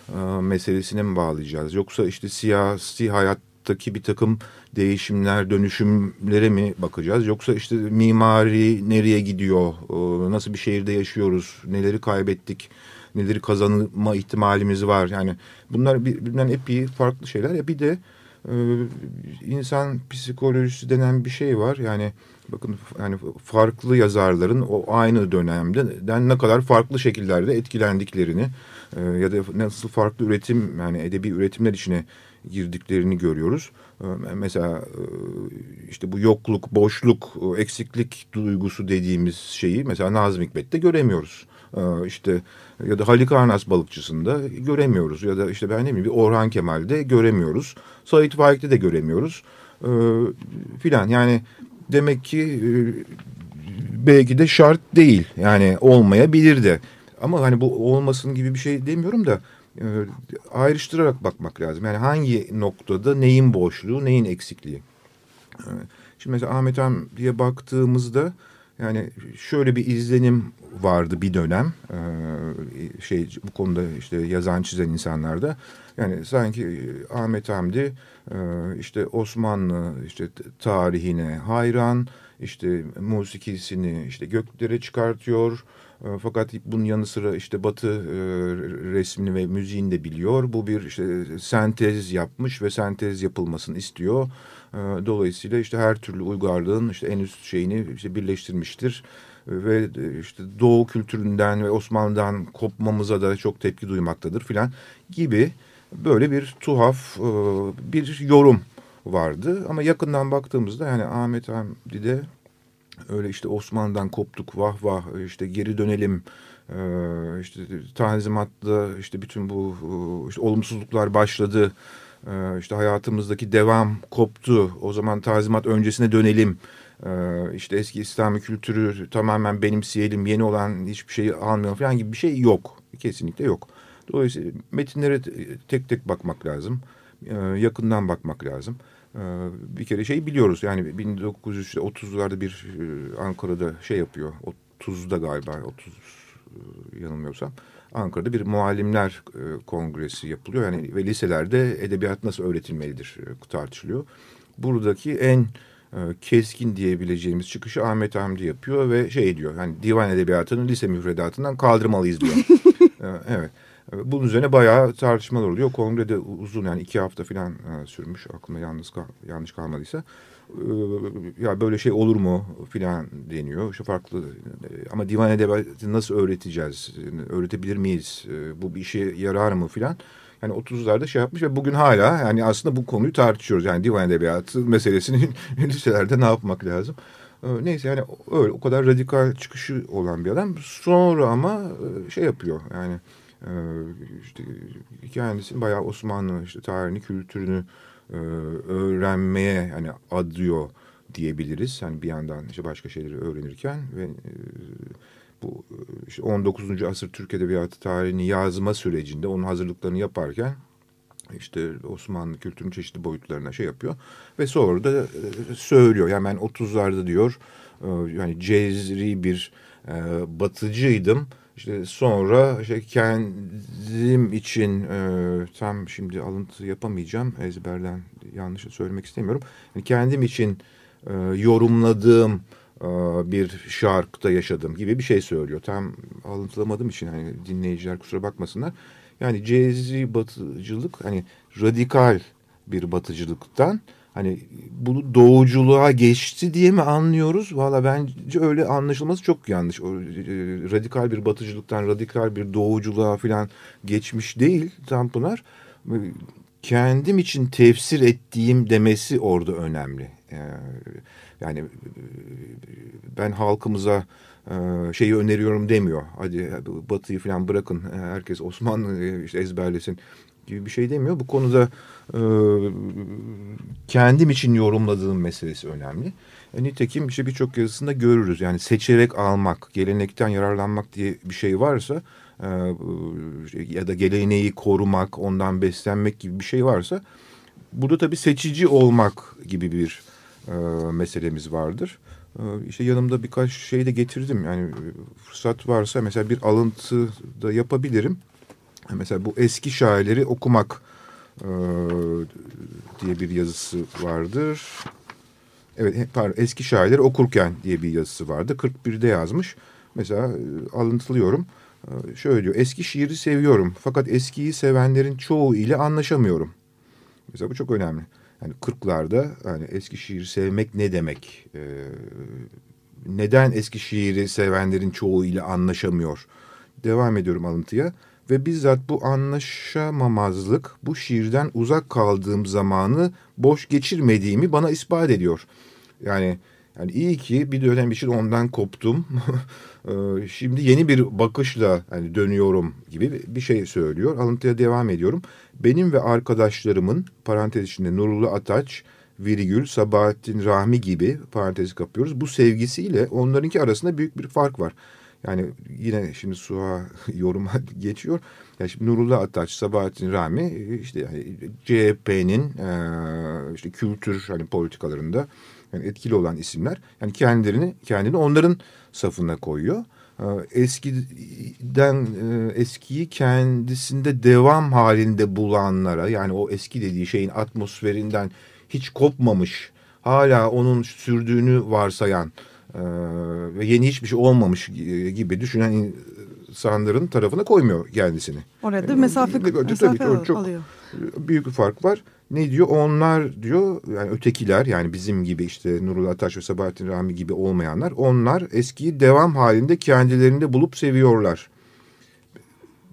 e, meselesine mi bağlayacağız? Yoksa işte siyasi hayattaki bir takım değişimler, dönüşümlere mi bakacağız? Yoksa işte mimari nereye gidiyor? E, nasıl bir şehirde yaşıyoruz? Neleri kaybettik? Neleri kazanma ihtimalimiz var? Yani bunlar birbirinden epey farklı şeyler. Bir de e, insan psikolojisi denen bir şey var. Yani bakın yani farklı yazarların o aynı dönemde ne kadar farklı şekillerde etkilendiklerini e, ya da nasıl farklı üretim yani edebi üretimler içine girdiklerini görüyoruz. E, mesela e, işte bu yokluk, boşluk, eksiklik duygusu dediğimiz şeyi mesela Nazım Hikmet'te göremiyoruz. E, işte ya da Halikarnas balıkçısında göremiyoruz. Ya da işte ben ne bileyim bir Orhan Kemal'de göremiyoruz. Sait Faik'te de göremiyoruz. Filan yani demek ki belki de şart değil. Yani olmayabilir de. Ama hani bu olmasın gibi bir şey demiyorum da e, ayrıştırarak bakmak lazım. Yani hangi noktada neyin boşluğu, neyin eksikliği. E, şimdi mesela Ahmet Han diye baktığımızda yani şöyle bir izlenim vardı bir dönem e, şey bu konuda işte yazan çizen insanlarda yani sanki Ahmet Hamdi e, işte Osmanlı işte tarihine hayran işte musikisini işte göklere çıkartıyor e, fakat bunun yanı sıra işte Batı e, resmini ve müziğini de biliyor. Bu bir işte sentez yapmış ve sentez yapılmasını istiyor. E, dolayısıyla işte her türlü uygarlığın işte en üst şeyini işte birleştirmiştir. Ve işte Doğu kültüründen ve Osmanlı'dan kopmamıza da çok tepki duymaktadır filan gibi böyle bir tuhaf bir yorum vardı. Ama yakından baktığımızda yani Ahmet Hamdi'de öyle işte Osmanlı'dan koptuk vah vah işte geri dönelim ee, işte tanzimatla işte bütün bu işte olumsuzluklar başladı işte hayatımızdaki devam koptu o zaman tanzimat öncesine dönelim işte eski İslami kültürü tamamen benimseyelim yeni olan hiçbir şeyi almayalım falan gibi bir şey yok kesinlikle yok. Dolayısıyla metinlere tek tek bakmak lazım yakından bakmak lazım. Ee, bir kere şey biliyoruz yani 1930'larda bir e, Ankara'da şey yapıyor 30'da galiba 30 e, yanılmıyorsam Ankara'da bir muallimler e, kongresi yapılıyor yani ve liselerde edebiyat nasıl öğretilmelidir tartışılıyor. Buradaki en keskin diyebileceğimiz çıkışı Ahmet Hamdi yapıyor ve şey diyor hani divan edebiyatının lise müfredatından kaldırmalıyız diyor. evet. Bunun üzerine bayağı tartışmalar oluyor. Kongrede uzun yani iki hafta falan e, sürmüş aklımda yalnız kal yanlış kalmadıysa. E, ya böyle şey olur mu filan deniyor. Şu farklı e, ama divan edebiyatı nasıl öğreteceğiz? Öğretebilir miyiz? Bu bir işe yarar mı filan? Yani 30'larda şey yapmış ve bugün hala yani aslında bu konuyu tartışıyoruz. Yani divan edebiyatı meselesini liselerde ne yapmak lazım? Neyse yani öyle o kadar radikal çıkışı olan bir adam. Sonra ama şey yapıyor yani e, işte kendisini bayağı Osmanlı işte tarihini, kültürünü e, öğrenmeye hani adıyor diyebiliriz. Hani bir yandan işte başka şeyleri öğrenirken ve e, bu işte 19. asır Türk Edebiyatı tarihini yazma sürecinde onun hazırlıklarını yaparken işte Osmanlı kültürünün çeşitli boyutlarına şey yapıyor ve sonra da söylüyor. Yani ben 30'larda diyor yani cezri bir batıcıydım işte sonra işte kendim için e, tam şimdi alıntı yapamayacağım ezberden yanlış söylemek istemiyorum. Yani kendim için e, yorumladığım e, bir şarkıda yaşadım gibi bir şey söylüyor. Tam alıntılamadığım için hani dinleyiciler kusura bakmasınlar. Yani cezi batıcılık hani radikal bir batıcılıktan hani bunu doğuculuğa geçti diye mi anlıyoruz? Valla bence öyle anlaşılması çok yanlış. O, e, radikal bir batıcılıktan radikal bir doğuculuğa falan geçmiş değil Tanpınar. Kendim için tefsir ettiğim demesi orada önemli. Yani e, ben halkımıza e, şeyi öneriyorum demiyor. Hadi Batı'yı falan bırakın herkes Osmanlı işte ezberlesin gibi bir şey demiyor. Bu konuda e, kendim için yorumladığım meselesi önemli. E, nitekim işte birçok yazısında görürüz. Yani seçerek almak, gelenekten yararlanmak diye bir şey varsa e, ya da geleneği korumak, ondan beslenmek gibi bir şey varsa burada tabii seçici olmak gibi bir e, meselemiz vardır. E, işte yanımda birkaç şey de getirdim. Yani fırsat varsa mesela bir alıntı da yapabilirim. Mesela bu eski şairleri okumak e, diye bir yazısı vardır. Evet pardon eski şairleri okurken diye bir yazısı vardı. 41'de yazmış. Mesela e, alıntılıyorum. E, şöyle diyor. Eski şiiri seviyorum fakat eskiyi sevenlerin çoğu ile anlaşamıyorum. Mesela bu çok önemli. Yani 40'larda hani eski şiiri sevmek ne demek? Ee, neden eski şiiri sevenlerin çoğu ile anlaşamıyor? Devam ediyorum alıntıya. Ve bizzat bu anlaşamamazlık bu şiirden uzak kaldığım zamanı boş geçirmediğimi bana ispat ediyor. Yani yani iyi ki bir dönem için ondan koptum. Ee, şimdi yeni bir bakışla hani dönüyorum gibi bir şey söylüyor. Alıntıya devam ediyorum. Benim ve arkadaşlarımın parantez içinde Nurullah Ataç, virgül Sabahattin Rahmi gibi parantez kapıyoruz. Bu sevgisiyle onlarınki arasında büyük bir fark var. Yani yine şimdi Suha yoruma geçiyor. Yani şimdi Nurullah Ataç, Sabahattin Rami işte yani CHP'nin e, işte kültür hani politikalarında yani etkili olan isimler. Yani kendilerini kendini onların safına koyuyor. E, eskiden e, eskiyi kendisinde devam halinde bulanlara yani o eski dediği şeyin atmosferinden hiç kopmamış hala onun sürdüğünü varsayan ve yeni hiçbir şey olmamış gibi düşünen insanların tarafına koymuyor kendisini. Orada yani, mesafe, mesafe tabii, çok alıyor. Büyük bir fark var. Ne diyor? Onlar diyor yani ötekiler yani bizim gibi işte Nurullah Ataş ve Sabahattin Rami gibi olmayanlar onlar eskiyi devam halinde kendilerinde bulup seviyorlar.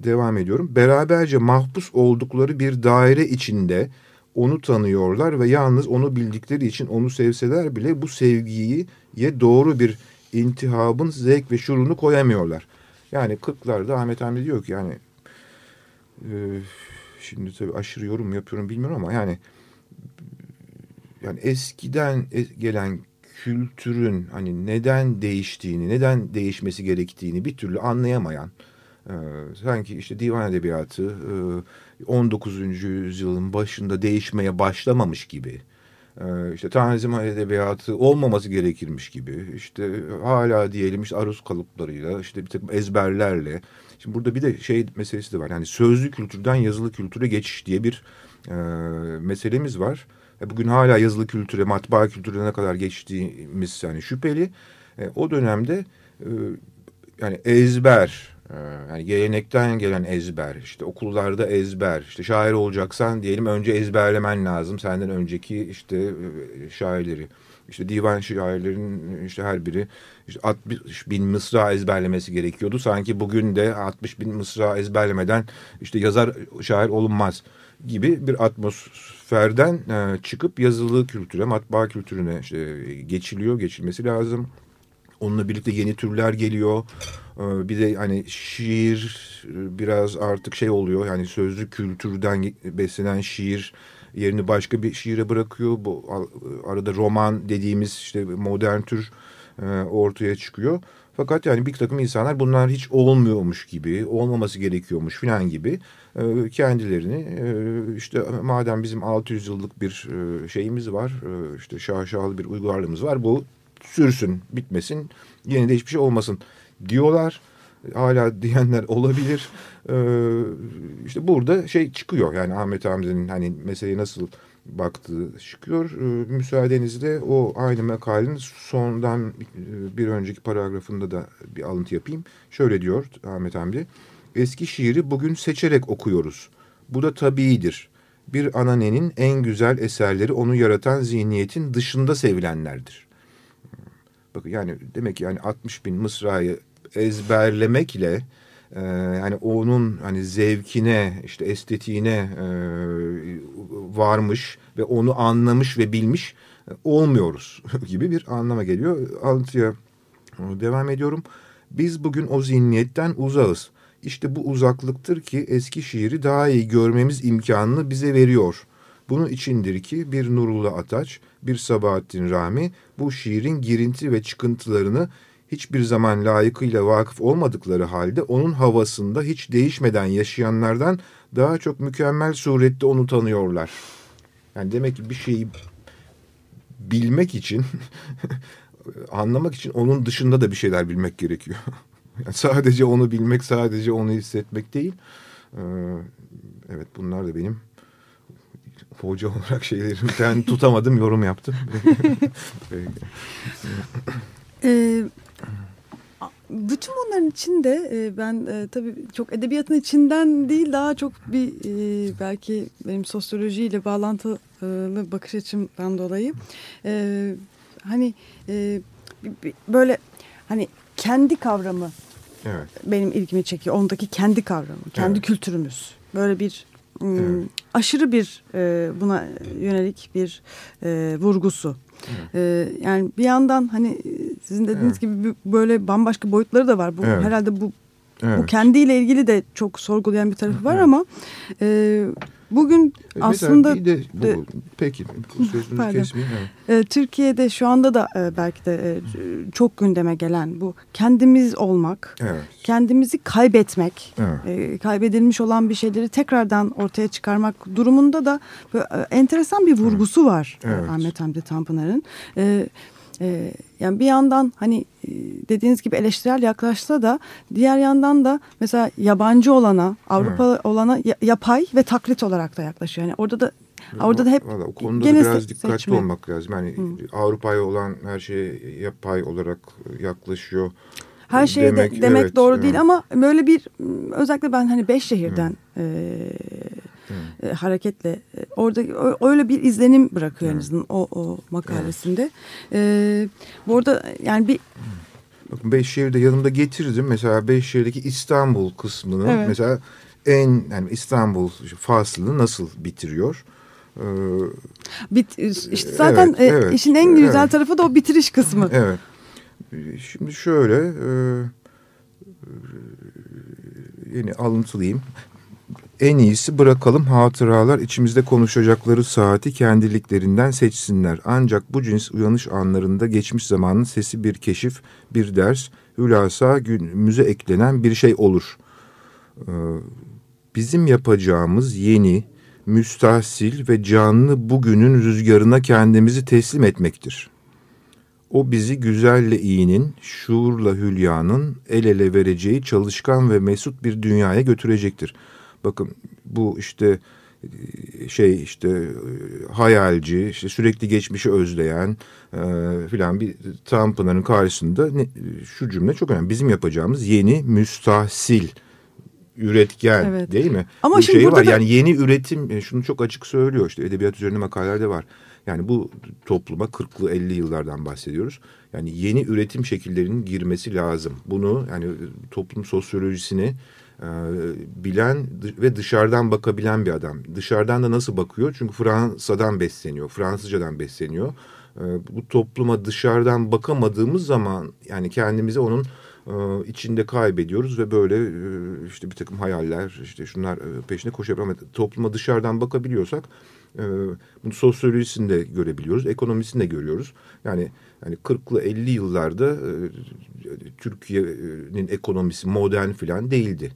Devam ediyorum. Beraberce mahpus oldukları bir daire içinde onu tanıyorlar ve yalnız onu bildikleri için onu sevseler bile bu sevgiyi ye doğru bir intihabın zevk ve şurunu koyamıyorlar. Yani 40'larda Ahmet Hamdi diyor ki yani e, şimdi tabii aşırı yorum yapıyorum bilmiyorum ama yani yani eskiden gelen kültürün hani neden değiştiğini, neden değişmesi gerektiğini bir türlü anlayamayan e, sanki işte divan edebiyatı e, 19. yüzyılın başında değişmeye başlamamış gibi ee, işte Tanzim Edebiyatı olmaması gerekirmiş gibi işte hala diyelim işte aruz kalıplarıyla işte bir takım ezberlerle şimdi burada bir de şey meselesi de var yani sözlü kültürden yazılı kültüre geçiş diye bir e, meselemiz var. E, bugün hala yazılı kültüre matbaa kültürüne ne kadar geçtiğimiz yani şüpheli. E, o dönemde e, yani ezber ee, yani gelenekten gelen ezber, işte okullarda ezber, işte şair olacaksan diyelim önce ezberlemen lazım senden önceki işte e, şairleri. İşte divan şairlerin işte her biri işte 60 bin mısra ezberlemesi gerekiyordu. Sanki bugün de 60 bin mısra ezberlemeden işte yazar şair olunmaz gibi bir atmosferden e, çıkıp yazılı kültüre, matbaa kültürüne işte geçiliyor, geçilmesi lazım. Onunla birlikte yeni türler geliyor. Ee, bir de hani şiir biraz artık şey oluyor. Yani sözlü kültürden beslenen şiir yerini başka bir şiire bırakıyor. Bu arada roman dediğimiz işte modern tür e, ortaya çıkıyor. Fakat yani bir takım insanlar bunlar hiç olmuyormuş gibi, olmaması gerekiyormuş falan gibi e, kendilerini e, işte madem bizim 600 yıllık bir şeyimiz var, işte şaşalı bir uygarlığımız var bu sürsün, bitmesin, yeni de hiçbir şey olmasın diyorlar. Hala diyenler olabilir. Ee, işte burada şey çıkıyor yani Ahmet Hamdi'nin hani meseleye nasıl baktığı çıkıyor. Ee, müsaadenizle o aynı makalenin sondan bir önceki paragrafında da bir alıntı yapayım. Şöyle diyor Ahmet Hamdi. Eski şiiri bugün seçerek okuyoruz. Bu da tabiidir. Bir ananenin en güzel eserleri onu yaratan zihniyetin dışında sevilenlerdir. Bakın yani demek ki yani 60 bin mısrayı ezberlemekle e, yani onun hani zevkine işte estetiğine e, varmış ve onu anlamış ve bilmiş olmuyoruz gibi bir anlama geliyor. Alıntıya devam ediyorum. Biz bugün o zihniyetten uzağız. İşte bu uzaklıktır ki eski şiiri daha iyi görmemiz imkanını bize veriyor. Bunun içindir ki bir Nurullah Ataç, bir Sabahattin Rami bu şiirin girinti ve çıkıntılarını hiçbir zaman layıkıyla vakıf olmadıkları halde onun havasında hiç değişmeden yaşayanlardan daha çok mükemmel surette onu tanıyorlar. Yani demek ki bir şeyi bilmek için, anlamak için onun dışında da bir şeyler bilmek gerekiyor. Yani sadece onu bilmek, sadece onu hissetmek değil. Ee, evet bunlar da benim hoca olarak şeylerimden tutamadım, yorum yaptım. Ee, bütün bunların içinde e, ben e, tabii çok edebiyatın içinden değil daha çok bir e, belki benim sosyolojiyle bağlantılı bakış açımdan dolayı e, hani e, böyle hani kendi kavramı evet. benim ilgimi çekiyor. Ondaki kendi kavramı, kendi evet. kültürümüz. Böyle bir evet. Aşırı bir e, buna yönelik bir e, vurgusu. Evet. E, yani bir yandan hani sizin dediğiniz evet. gibi böyle bambaşka boyutları da var. Bu evet. herhalde bu evet. bu kendiyle ilgili de çok sorgulayan bir tarafı var evet. ama e, Bugün e, aslında bir de bu, de, peki kesmeyeyim. E, Türkiye'de şu anda da e, belki de çok gündeme gelen bu kendimiz olmak, evet. kendimizi kaybetmek, evet. kaybedilmiş olan bir şeyleri tekrardan ortaya çıkarmak durumunda da enteresan bir vurgusu var evet. Ahmet Hamdi Tanpınar'ın. E, yani bir yandan hani e, dediğiniz gibi eleştirel yaklaşsa da diğer yandan da mesela yabancı olana, Avrupa evet. olana yapay ve taklit olarak da yaklaşıyor. Yani orada da Orada da hep Valla, o konuda gene da biraz dikkatli seçme. olmak lazım. Yani Avrupa'ya olan her şey yapay olarak yaklaşıyor. Her şey demek, de, demek evet, doğru evet. değil ama böyle bir özellikle ben hani beş şehirden e, e, hareketle e, orada öyle bir izlenim bırakıyor en azından o, o makalesinde. E, bu arada yani bir Bakın Beyşehir'de yanımda getirdim. Mesela Beyşehir'deki İstanbul kısmını evet. mesela en yani İstanbul faslını nasıl bitiriyor? Ee, Bit, işte zaten evet, evet, işin en güzel evet. tarafı da o bitiriş kısmı. Evet. Şimdi şöyle e, yeni alıntılayayım. En iyisi bırakalım hatıralar içimizde konuşacakları saati kendiliklerinden seçsinler. Ancak bu cins uyanış anlarında geçmiş zamanın sesi bir keşif, bir ders, hülasa günümüze eklenen bir şey olur. Ee, bizim yapacağımız yeni, müstahsil ve canlı bugünün rüzgarına kendimizi teslim etmektir. O bizi güzelle iyinin, şuurla hülyanın el ele vereceği çalışkan ve mesut bir dünyaya götürecektir.'' Bakın bu işte e, şey işte e, hayalci, işte sürekli geçmişi özleyen e, filan bir Tanpınar'ın karşısında ne, şu cümle çok önemli. Bizim yapacağımız yeni müstahsil üretken evet. değil mi? Ama bu şey var da... yani yeni üretim e, şunu çok açık söylüyor işte edebiyat üzerine makalelerde var. Yani bu topluma 40'lı 50 yıllardan bahsediyoruz. Yani yeni üretim şekillerinin girmesi lazım. Bunu yani toplum sosyolojisini e, bilen ve dışarıdan bakabilen bir adam. Dışarıdan da nasıl bakıyor? Çünkü Fransa'dan besleniyor, Fransızcadan besleniyor. E, bu topluma dışarıdan bakamadığımız zaman yani kendimizi onun e, içinde kaybediyoruz ve böyle işte bir takım hayaller işte şunlar peşine koşuyor ama topluma dışarıdan bakabiliyorsak bunu sosyolojisinde görebiliyoruz, ekonomisinde görüyoruz. Yani yani 40'lı 50 yıllarda Türkiye'nin ekonomisi modern falan değildi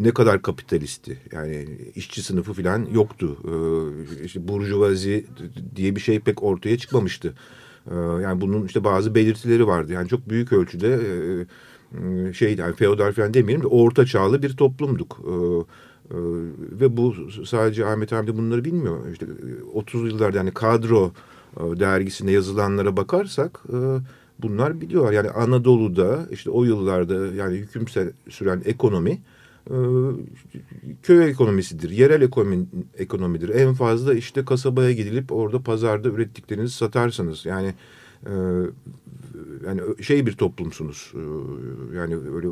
ne kadar kapitalisti yani işçi sınıfı falan yoktu. Ee, işte burjuvazi diye bir şey pek ortaya çıkmamıştı. Ee, yani bunun işte bazı belirtileri vardı. Yani çok büyük ölçüde e, e şey yani feodal falan demeyelim de orta çağlı bir toplumduk. Ee, e, ve bu sadece Ahmet Hamdi bunları bilmiyor. İşte 30 yıllarda yani kadro e, dergisinde yazılanlara bakarsak e, bunlar biliyorlar. Yani Anadolu'da işte o yıllarda yani hüküm süren ekonomi e, köy ekonomisidir, yerel ekonomi, ekonomidir. En fazla işte kasabaya gidilip orada pazarda ürettiklerinizi satarsınız. Yani e, yani şey bir toplumsunuz. E, yani öyle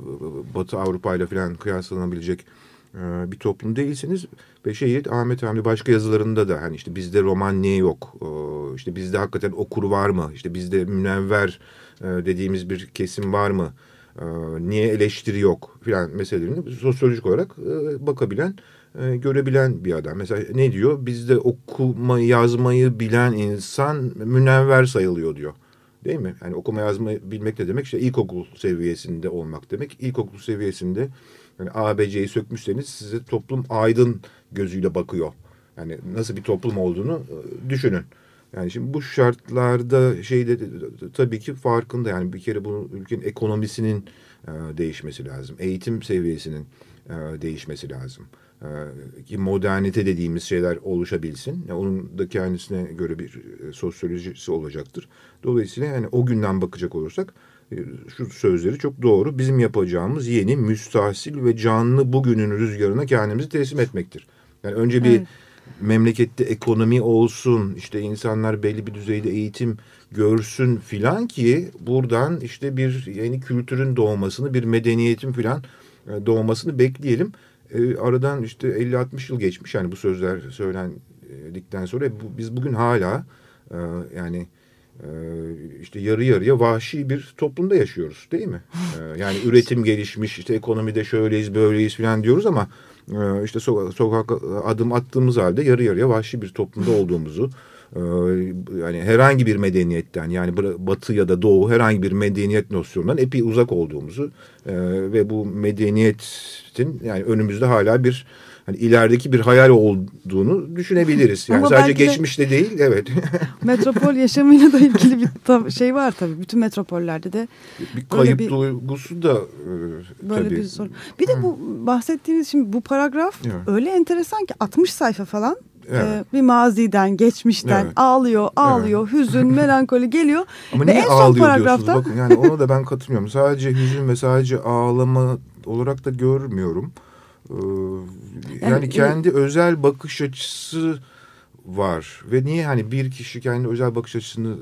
Batı Avrupa ile falan kıyaslanabilecek e, bir toplum değilseniz ve şey Ahmet Hamdi başka yazılarında da hani işte bizde roman niye yok? E, işte bizde hakikaten okur var mı? İşte bizde münevver e, dediğimiz bir kesim var mı? E, niye eleştiri yok filan meselelerini sosyolojik olarak e, bakabilen e, görebilen bir adam. Mesela ne diyor? Bizde okuma yazmayı bilen insan münevver sayılıyor diyor. Değil mi? Yani okuma yazmayı bilmek ne demek? İşte ilkokul seviyesinde olmak demek. İlkokul seviyesinde yani ABC'yi sökmüşseniz size toplum aydın gözüyle bakıyor. Yani nasıl bir toplum olduğunu e, düşünün. Yani şimdi bu şartlarda şeyde tabii ki farkında yani bir kere bu ülkenin ekonomisinin e, değişmesi lazım. Eğitim seviyesinin e, değişmesi lazım. E, ki modernite dediğimiz şeyler oluşabilsin. Yani onun da kendisine göre bir e, sosyolojisi olacaktır. Dolayısıyla yani o günden bakacak olursak e, şu sözleri çok doğru. Bizim yapacağımız yeni, müstahsil ve canlı bugünün rüzgarına kendimizi teslim etmektir. Yani önce bir evet. Memlekette ekonomi olsun, işte insanlar belli bir düzeyde eğitim görsün filan ki buradan işte bir yeni kültürün doğmasını, bir medeniyetin filan doğmasını bekleyelim. E, aradan işte 50-60 yıl geçmiş yani bu sözler söylendikten sonra bu, biz bugün hala e, yani e, işte yarı yarıya vahşi bir toplumda yaşıyoruz değil mi? E, yani üretim gelişmiş işte ekonomide şöyleyiz böyleyiz falan diyoruz ama e, işte so sokak adım attığımız halde yarı yarıya vahşi bir toplumda olduğumuzu ee, yani herhangi bir medeniyetten yani batı ya da doğu herhangi bir medeniyet nosyonundan epey uzak olduğumuzu e, ve bu medeniyetin yani önümüzde hala bir hani ilerideki bir hayal olduğunu düşünebiliriz. Yani Ama sadece geçmişte de, değil, evet. metropol yaşamıyla da ilgili bir şey var tabii. Bütün metropollerde de bir kayıp bir, duygusu da e, böyle tabii. bir sorun. Bir de bu bahsettiğiniz şimdi bu paragraf evet. öyle enteresan ki 60 sayfa falan Evet. Ee, bir maziden, geçmişten evet. ağlıyor, ağlıyor, evet. hüzün, melankoli geliyor. Ama ve niye en ağlıyor paragrafta... diyorsunuz? Bakın yani ona da ben katılmıyorum. Sadece hüzün ve sadece ağlama olarak da görmüyorum. Ee, yani, yani kendi e... özel bakış açısı var. Ve niye hani bir kişi kendi özel bakış açısını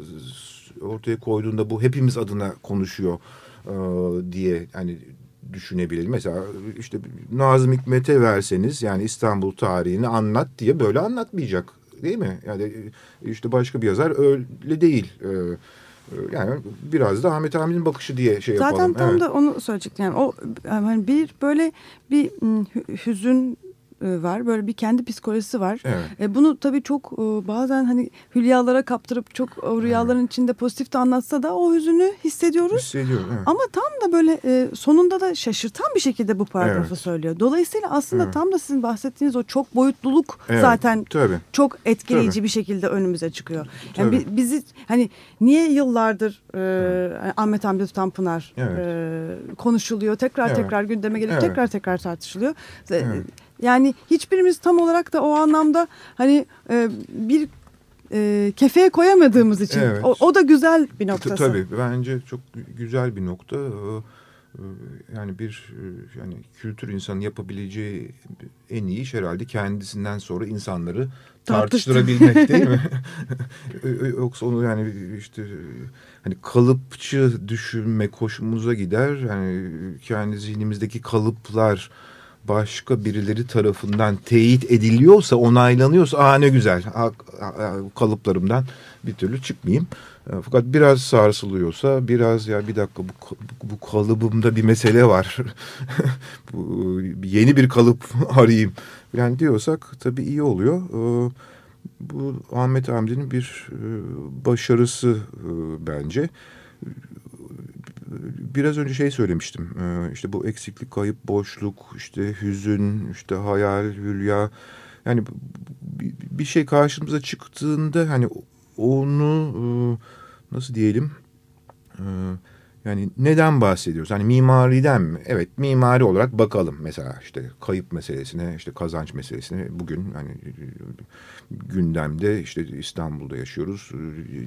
ortaya koyduğunda bu hepimiz adına konuşuyor e, diye hani düşünebilir. Mesela işte Nazım Hikmet'e verseniz yani İstanbul tarihini anlat diye böyle anlatmayacak değil mi? Yani işte başka bir yazar öyle değil. Ee, yani biraz da Ahmet Hamid'in bakışı diye şey Zaten yapalım. Zaten tam evet. da onu söyleyecektim. Yani o yani bir böyle bir hüzün e, var. Böyle bir kendi psikolojisi var. Evet. E, bunu tabii çok e, bazen hani hülyalara kaptırıp çok o rüyaların evet. içinde pozitif de anlatsa da o hüzünü hissediyoruz. Hissediyorum. Evet. Ama tam da böyle e, sonunda da şaşırtan bir şekilde bu paragrafı evet. söylüyor. Dolayısıyla aslında evet. tam da sizin bahsettiğiniz o çok boyutluluk evet. zaten tabii. çok etkileyici tabii. bir şekilde önümüze çıkıyor. Yani tabii. bizi hani niye yıllardır e, Ahmet Hamdi Tanpınar evet. e, konuşuluyor. Tekrar evet. tekrar gündeme gelip evet. tekrar tekrar tartışılıyor. Evet. Yani hiçbirimiz tam olarak da o anlamda hani e, bir e, kefeye koyamadığımız için evet. o, o da güzel bir noktası. Tabii bence çok güzel bir nokta. E, yani bir e, yani kültür insanı yapabileceği en iyi iş herhalde kendisinden sonra insanları tartıştırabilmek değil mi? Yoksa onu yani işte hani kalıpçı düşünme hoşumuza gider. Yani kendi zihnimizdeki kalıplar başka birileri tarafından teyit ediliyorsa, onaylanıyorsa aa ne güzel kalıplarımdan bir türlü çıkmayayım. E, fakat biraz sarsılıyorsa biraz ya bir dakika bu, bu kalıbımda bir mesele var. bu, yeni bir kalıp arayayım. Yani diyorsak tabii iyi oluyor. E, bu Ahmet Hamdi'nin bir e, başarısı bence biraz önce şey söylemiştim. Ee, işte bu eksiklik, kayıp, boşluk, işte hüzün, işte hayal, hülya. Yani bir şey karşımıza çıktığında hani onu e, nasıl diyelim e, yani neden bahsediyoruz? Hani mimariden mi? Evet mimari olarak bakalım mesela işte kayıp meselesine, işte kazanç meselesine. Bugün hani gündemde işte İstanbul'da yaşıyoruz.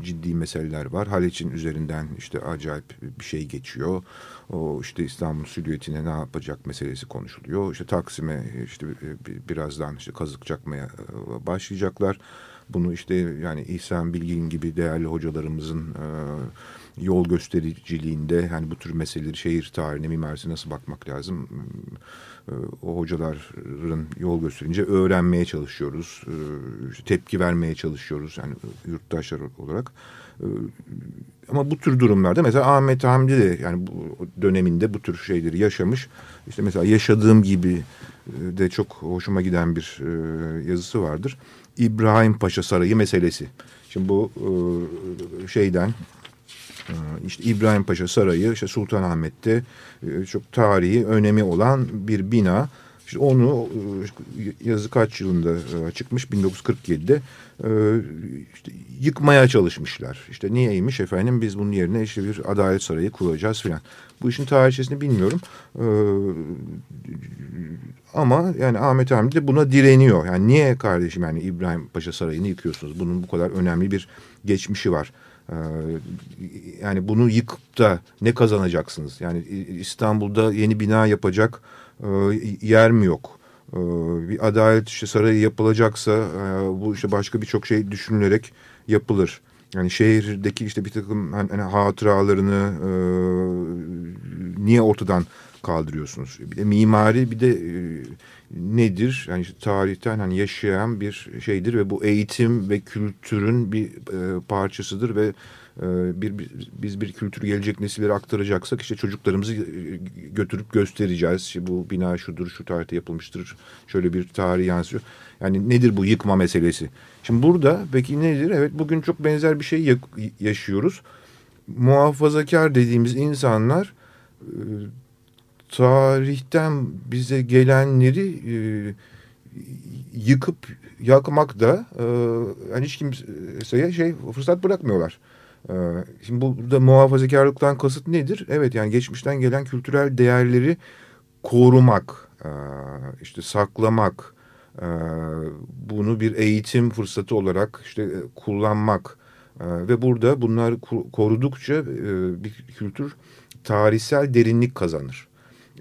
Ciddi meseleler var. Haliç'in üzerinden işte acayip bir şey geçiyor. O işte İstanbul silüetine ne yapacak meselesi konuşuluyor. İşte Taksim'e işte birazdan işte kazık çakmaya e, başlayacaklar. Bunu işte yani İhsan Bilgin gibi değerli hocalarımızın yol göstericiliğinde hani bu tür meseleleri şehir tarihine mimarisi nasıl bakmak lazım? E, o hocaların yol gösterince öğrenmeye çalışıyoruz e, işte tepki vermeye çalışıyoruz yani yurttaşlar olarak. E, ama bu tür durumlarda mesela Ahmet Hamdi de yani bu döneminde bu tür şeyleri yaşamış. İşte mesela yaşadığım gibi de çok hoşuma giden bir yazısı vardır. İbrahim Paşa Sarayı meselesi. Şimdi bu şeyden ee, işte İbrahim Paşa Sarayı işte Sultanahmet'te e, çok tarihi önemi olan bir bina. İşte onu e, yazı kaç yılında e, çıkmış 1947'de işte yıkmaya çalışmışlar. İşte niyeymiş efendim biz bunun yerine işte bir adalet sarayı kuracağız filan. Bu işin tarihçesini bilmiyorum. Ama yani Ahmet Hamdi de buna direniyor. Yani niye kardeşim yani İbrahim Paşa Sarayı'nı yıkıyorsunuz? Bunun bu kadar önemli bir geçmişi var. Ee, yani bunu yıkıp da ne kazanacaksınız? Yani İstanbul'da yeni bina yapacak e, yer mi yok? Ee, bir adalet işte sarayı yapılacaksa e, bu işte başka birçok şey düşünülerek yapılır. Yani şehirdeki işte bir takım hani, hani hatıralarını e, niye ortadan kaldırıyorsunuz? Bir de mimari bir de nedir? Yani işte tarihten hani yaşayan bir şeydir ve bu eğitim ve kültürün bir e, parçasıdır ve e, bir, biz bir kültür gelecek nesillere aktaracaksak işte çocuklarımızı e, götürüp göstereceğiz. İşte bu bina şudur, şu tarihte yapılmıştır. Şöyle bir tarih yansıyor. Yani nedir bu yıkma meselesi? Şimdi burada peki nedir? Evet bugün çok benzer bir şey yaşıyoruz. Muhafazakar dediğimiz insanlar e, tarihten bize gelenleri e, yıkıp yakmak da e, yani hiç kimseye şey fırsat bırakmıyorlar. E, şimdi burada muhafazakarlıktan kasıt nedir? Evet yani geçmişten gelen kültürel değerleri korumak, e, işte saklamak, e, bunu bir eğitim fırsatı olarak işte e, kullanmak e, ve burada bunlar korudukça e, bir kültür tarihsel derinlik kazanır.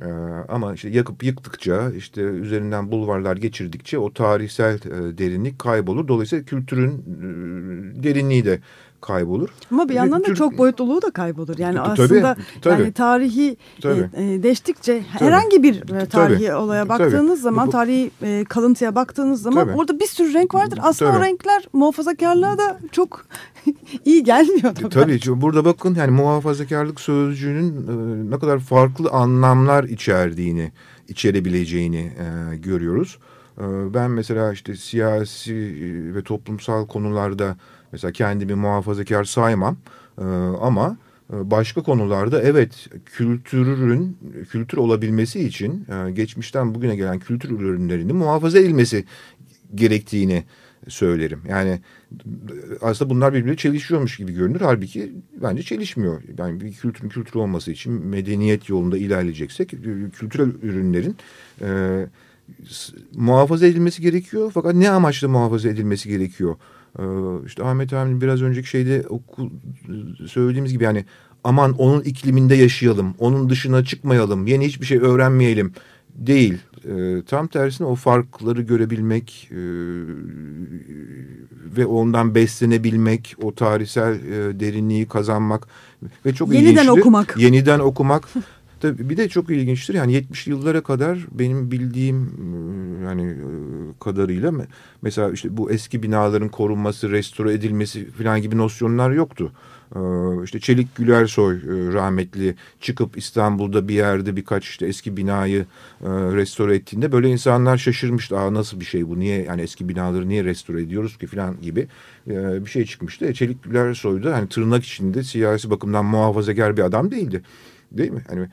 Ee, ama işte yakıp yıktıkça işte üzerinden bulvarlar geçirdikçe o tarihsel e, derinlik kaybolur. Dolayısıyla kültürün e, derinliği de kaybolur. Ama bir yandan da çok boyutluluğu da kaybolur. Yani tabii, aslında tabii. yani tarihi tabii. E, deştikçe tabii. herhangi bir e, tarihi tabii. olaya baktığınız tabii. zaman, tarihi e, kalıntıya baktığınız zaman tabii. orada bir sürü renk vardır. Aslında tabii. o renkler muhafazakarlığa da çok iyi gelmiyor. Da tabii belki. burada bakın yani muhafazakarlık sözcüğünün e, ne kadar farklı anlamlar içerdiğini, içerebileceğini e, görüyoruz. E, ben mesela işte siyasi e, ve toplumsal konularda Mesela kendimi muhafazakar saymam e, ama e, başka konularda evet kültürün kültür olabilmesi için e, geçmişten bugüne gelen kültür ürünlerinin muhafaza edilmesi gerektiğini söylerim. Yani aslında bunlar birbirine çelişiyormuş gibi görünür. Halbuki bence çelişmiyor. Yani bir kültürün kültür olması için medeniyet yolunda ilerleyeceksek kültürel ürünlerin e, muhafaza edilmesi gerekiyor. Fakat ne amaçla muhafaza edilmesi gerekiyor? Ee, işte Ahmet abinin biraz önceki şeyde oku, söylediğimiz gibi yani aman onun ikliminde yaşayalım, onun dışına çıkmayalım, yeni hiçbir şey öğrenmeyelim değil. E, tam tersine o farkları görebilmek e, ve ondan beslenebilmek, o tarihsel e, derinliği kazanmak ve çok yeniden ilginçtir. okumak. Yeniden okumak. Tabii bir de çok ilginçtir yani 70'li yıllara kadar benim bildiğim ıı, yani ıı, kadarıyla mesela işte bu eski binaların korunması, restore edilmesi falan gibi nosyonlar yoktu. İşte Çelik Gülersoy ıı, rahmetli çıkıp İstanbul'da bir yerde birkaç işte eski binayı restore ettiğinde böyle insanlar şaşırmıştı. Aa nasıl bir şey bu? Niye yani eski binaları niye restore ediyoruz ki falan gibi bir şey çıkmıştı. E, Çelik Gülersoy da hani tırnak içinde siyasi bakımdan muhafazakar bir adam değildi. Değil mi? Hani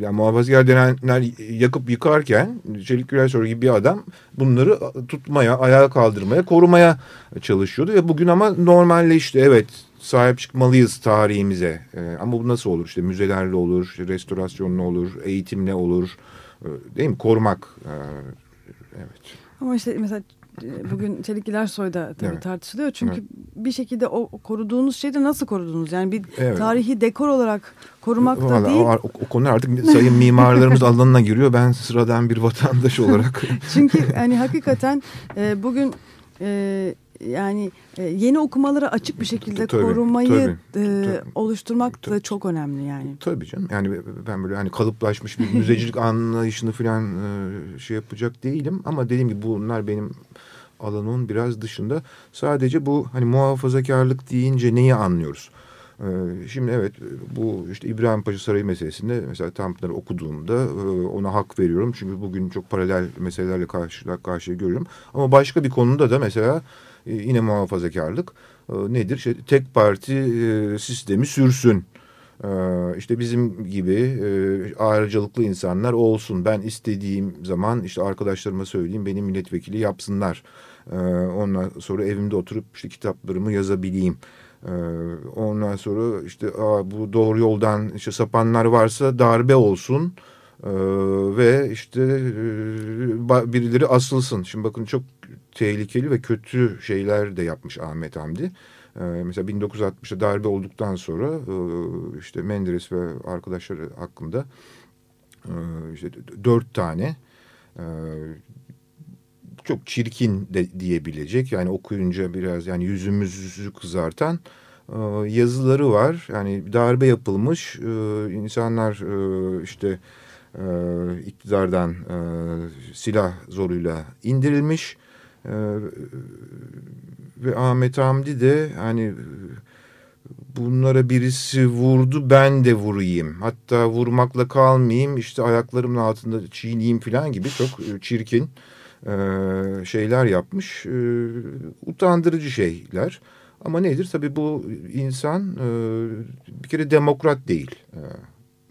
yani muhafazakar denenler yakıp yıkarken Çelik Gülersoy gibi bir adam bunları tutmaya, ayağa kaldırmaya, korumaya çalışıyordu. Ve bugün ama normalleşti. Evet sahip çıkmalıyız tarihimize. Ee, ama bu nasıl olur? İşte müzelerle olur, işte restorasyonla olur, eğitimle olur. Ee, değil mi? Korumak. Ee, evet. Ama işte mesela e, bugün Çelik soyda tabii evet. tartışılıyor. Çünkü evet. bir şekilde o koruduğunuz şeyi de nasıl korudunuz? Yani bir evet. tarihi dekor olarak korumak da değil. O, o, o konu artık sayın mimarlarımız alanına giriyor. Ben sıradan bir vatandaş olarak. Çünkü hani hakikaten e, bugün e, yani e, yeni okumalara açık bir şekilde Tabii, korumayı tabii, e, tabii. oluşturmak da Tabii. çok önemli yani. Tabii canım. Yani ben böyle hani kalıplaşmış bir müzecilik anlayışını falan e, şey yapacak değilim. Ama dediğim gibi bunlar benim alanımın biraz dışında. Sadece bu hani muhafazakarlık deyince neyi anlıyoruz? E, Şimdi evet bu işte İbrahim Paşa Sarayı meselesinde mesela Tanpınar'ı okuduğumda e, ona hak veriyorum. Çünkü bugün çok paralel meselelerle karşı karşıya görüyorum. Ama başka bir konuda da mesela e, yine muhafazakarlık e, nedir? İşte tek parti sistemi sürsün. Ee, işte bizim gibi ayrıcalıklı insanlar olsun. Ben istediğim zaman işte arkadaşlarıma söyleyeyim benim milletvekili yapsınlar. Ee, ondan sonra evimde oturup işte kitaplarımı yazabileyim. Ee, ondan sonra işte bu doğru yoldan işte sapanlar varsa darbe olsun. Ee, ve işte e, birileri asılsın. Şimdi bakın çok tehlikeli ve kötü şeyler de yapmış Ahmet Hamdi. Ee, mesela 1960'da darbe olduktan sonra e, işte Menderes ve arkadaşları hakkında e, işte dört tane çok çirkin de diyebilecek yani okuyunca biraz yani yüzümüzü kızartan e, yazıları var. Yani darbe yapılmış e, insanlar e, işte e, iktidardan e, silah zoruyla indirilmiş. E, ve Ahmet Hamdi de hani bunlara birisi vurdu ben de vurayım. Hatta vurmakla kalmayayım işte ayaklarımın altında çiğneyim falan gibi çok e, çirkin e, şeyler yapmış. E, utandırıcı şeyler. Ama nedir? Tabii bu insan e, bir kere demokrat değil. E,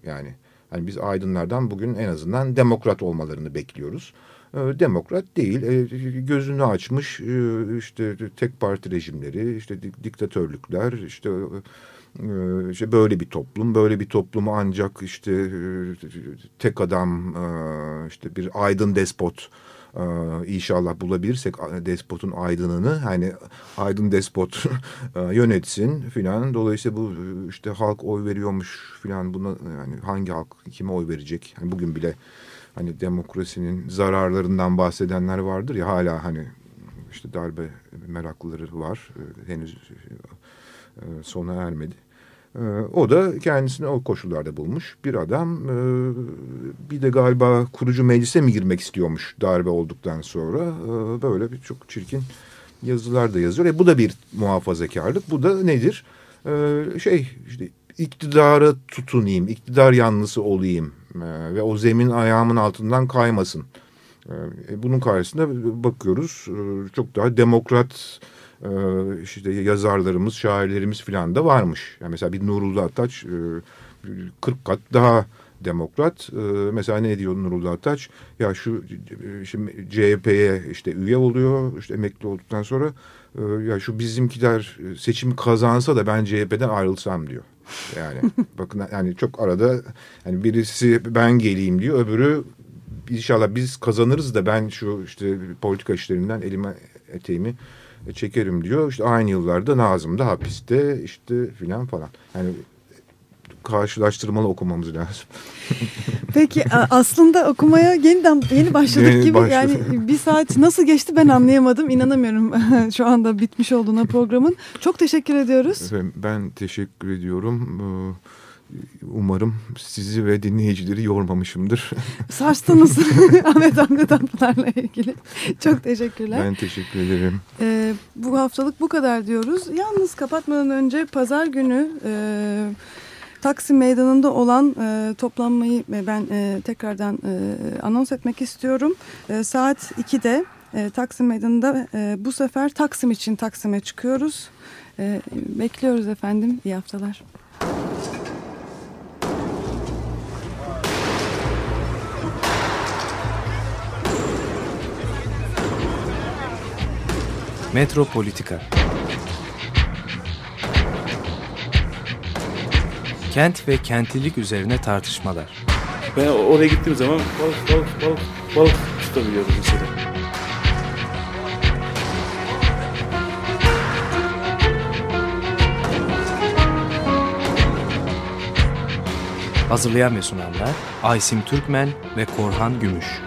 yani hani biz aydınlardan bugün en azından demokrat olmalarını bekliyoruz. E, demokrat değil. E, gözünü açmış e, işte tek parti rejimleri, işte dik- diktatörlükler, işte işte böyle bir toplum, böyle bir toplumu ancak işte tek adam, işte bir aydın despot e, inşallah bulabilirsek despotun aydınını hani aydın despot e, yönetsin filan. Dolayısıyla bu e, işte halk oy veriyormuş filan buna yani hangi halk kime oy verecek? Hani bugün bile hani demokrasinin zararlarından bahsedenler vardır ya hala hani işte darbe meraklıları var. E, henüz e, sona ermedi. E, O da kendisini o koşullarda bulmuş bir adam. E, Bir de galiba kurucu meclise mi girmek istiyormuş darbe olduktan sonra. E, Böyle bir çok çirkin yazılar da yazıyor. E bu da bir muhafazakarlık. Bu da nedir? Şey işte iktidara tutunayım, iktidar yanlısı olayım e, ve o zemin ayağımın altından kaymasın. E, Bunun karşısında bakıyoruz e, çok daha demokrat e, işte yazarlarımız, şairlerimiz falan da varmış. Yani mesela bir Nurullah Ataç e, 40 kat daha demokrat. E, mesela ne diyor Nurullah Ataç? Ya şu e, şimdi CHP'ye işte üye oluyor, işte emekli olduktan sonra e, ya şu bizimkiler seçimi kazansa da ben CHP'den ayrılsam diyor. Yani bakın yani çok arada yani birisi ben geleyim diyor, öbürü inşallah biz kazanırız da ben şu işte politika işlerinden elime eteğimi çekerim diyor. İşte aynı yıllarda Nazım da hapiste işte filan falan. Yani karşılaştırmalı okumamız lazım. Peki aslında okumaya yeniden yeni başladık Yeni gibi başladık. yani bir saat nasıl geçti ben anlayamadım inanamıyorum şu anda bitmiş olduğuna programın. Çok teşekkür ediyoruz. Efendim, ben teşekkür ediyorum. Ee, Umarım sizi ve dinleyicileri yormamışımdır. Sarstınız Ahmet Hamdi Tanpınar'la ilgili. Çok teşekkürler. Ben teşekkür ederim. Ee, bu haftalık bu kadar diyoruz. Yalnız kapatmadan önce pazar günü e, Taksim Meydanı'nda olan e, toplanmayı ben e, tekrardan e, anons etmek istiyorum. E, saat 2'de e, Taksim Meydanı'nda e, bu sefer Taksim için Taksim'e çıkıyoruz. E, bekliyoruz efendim. İyi haftalar. Metropolitika Kent ve kentlilik üzerine tartışmalar. Ben oraya gittiğim zaman balık balık balık balık tutabiliyorum mesela. Hazırlayan ve sunanlar Aysim Türkmen ve Korhan Gümüş.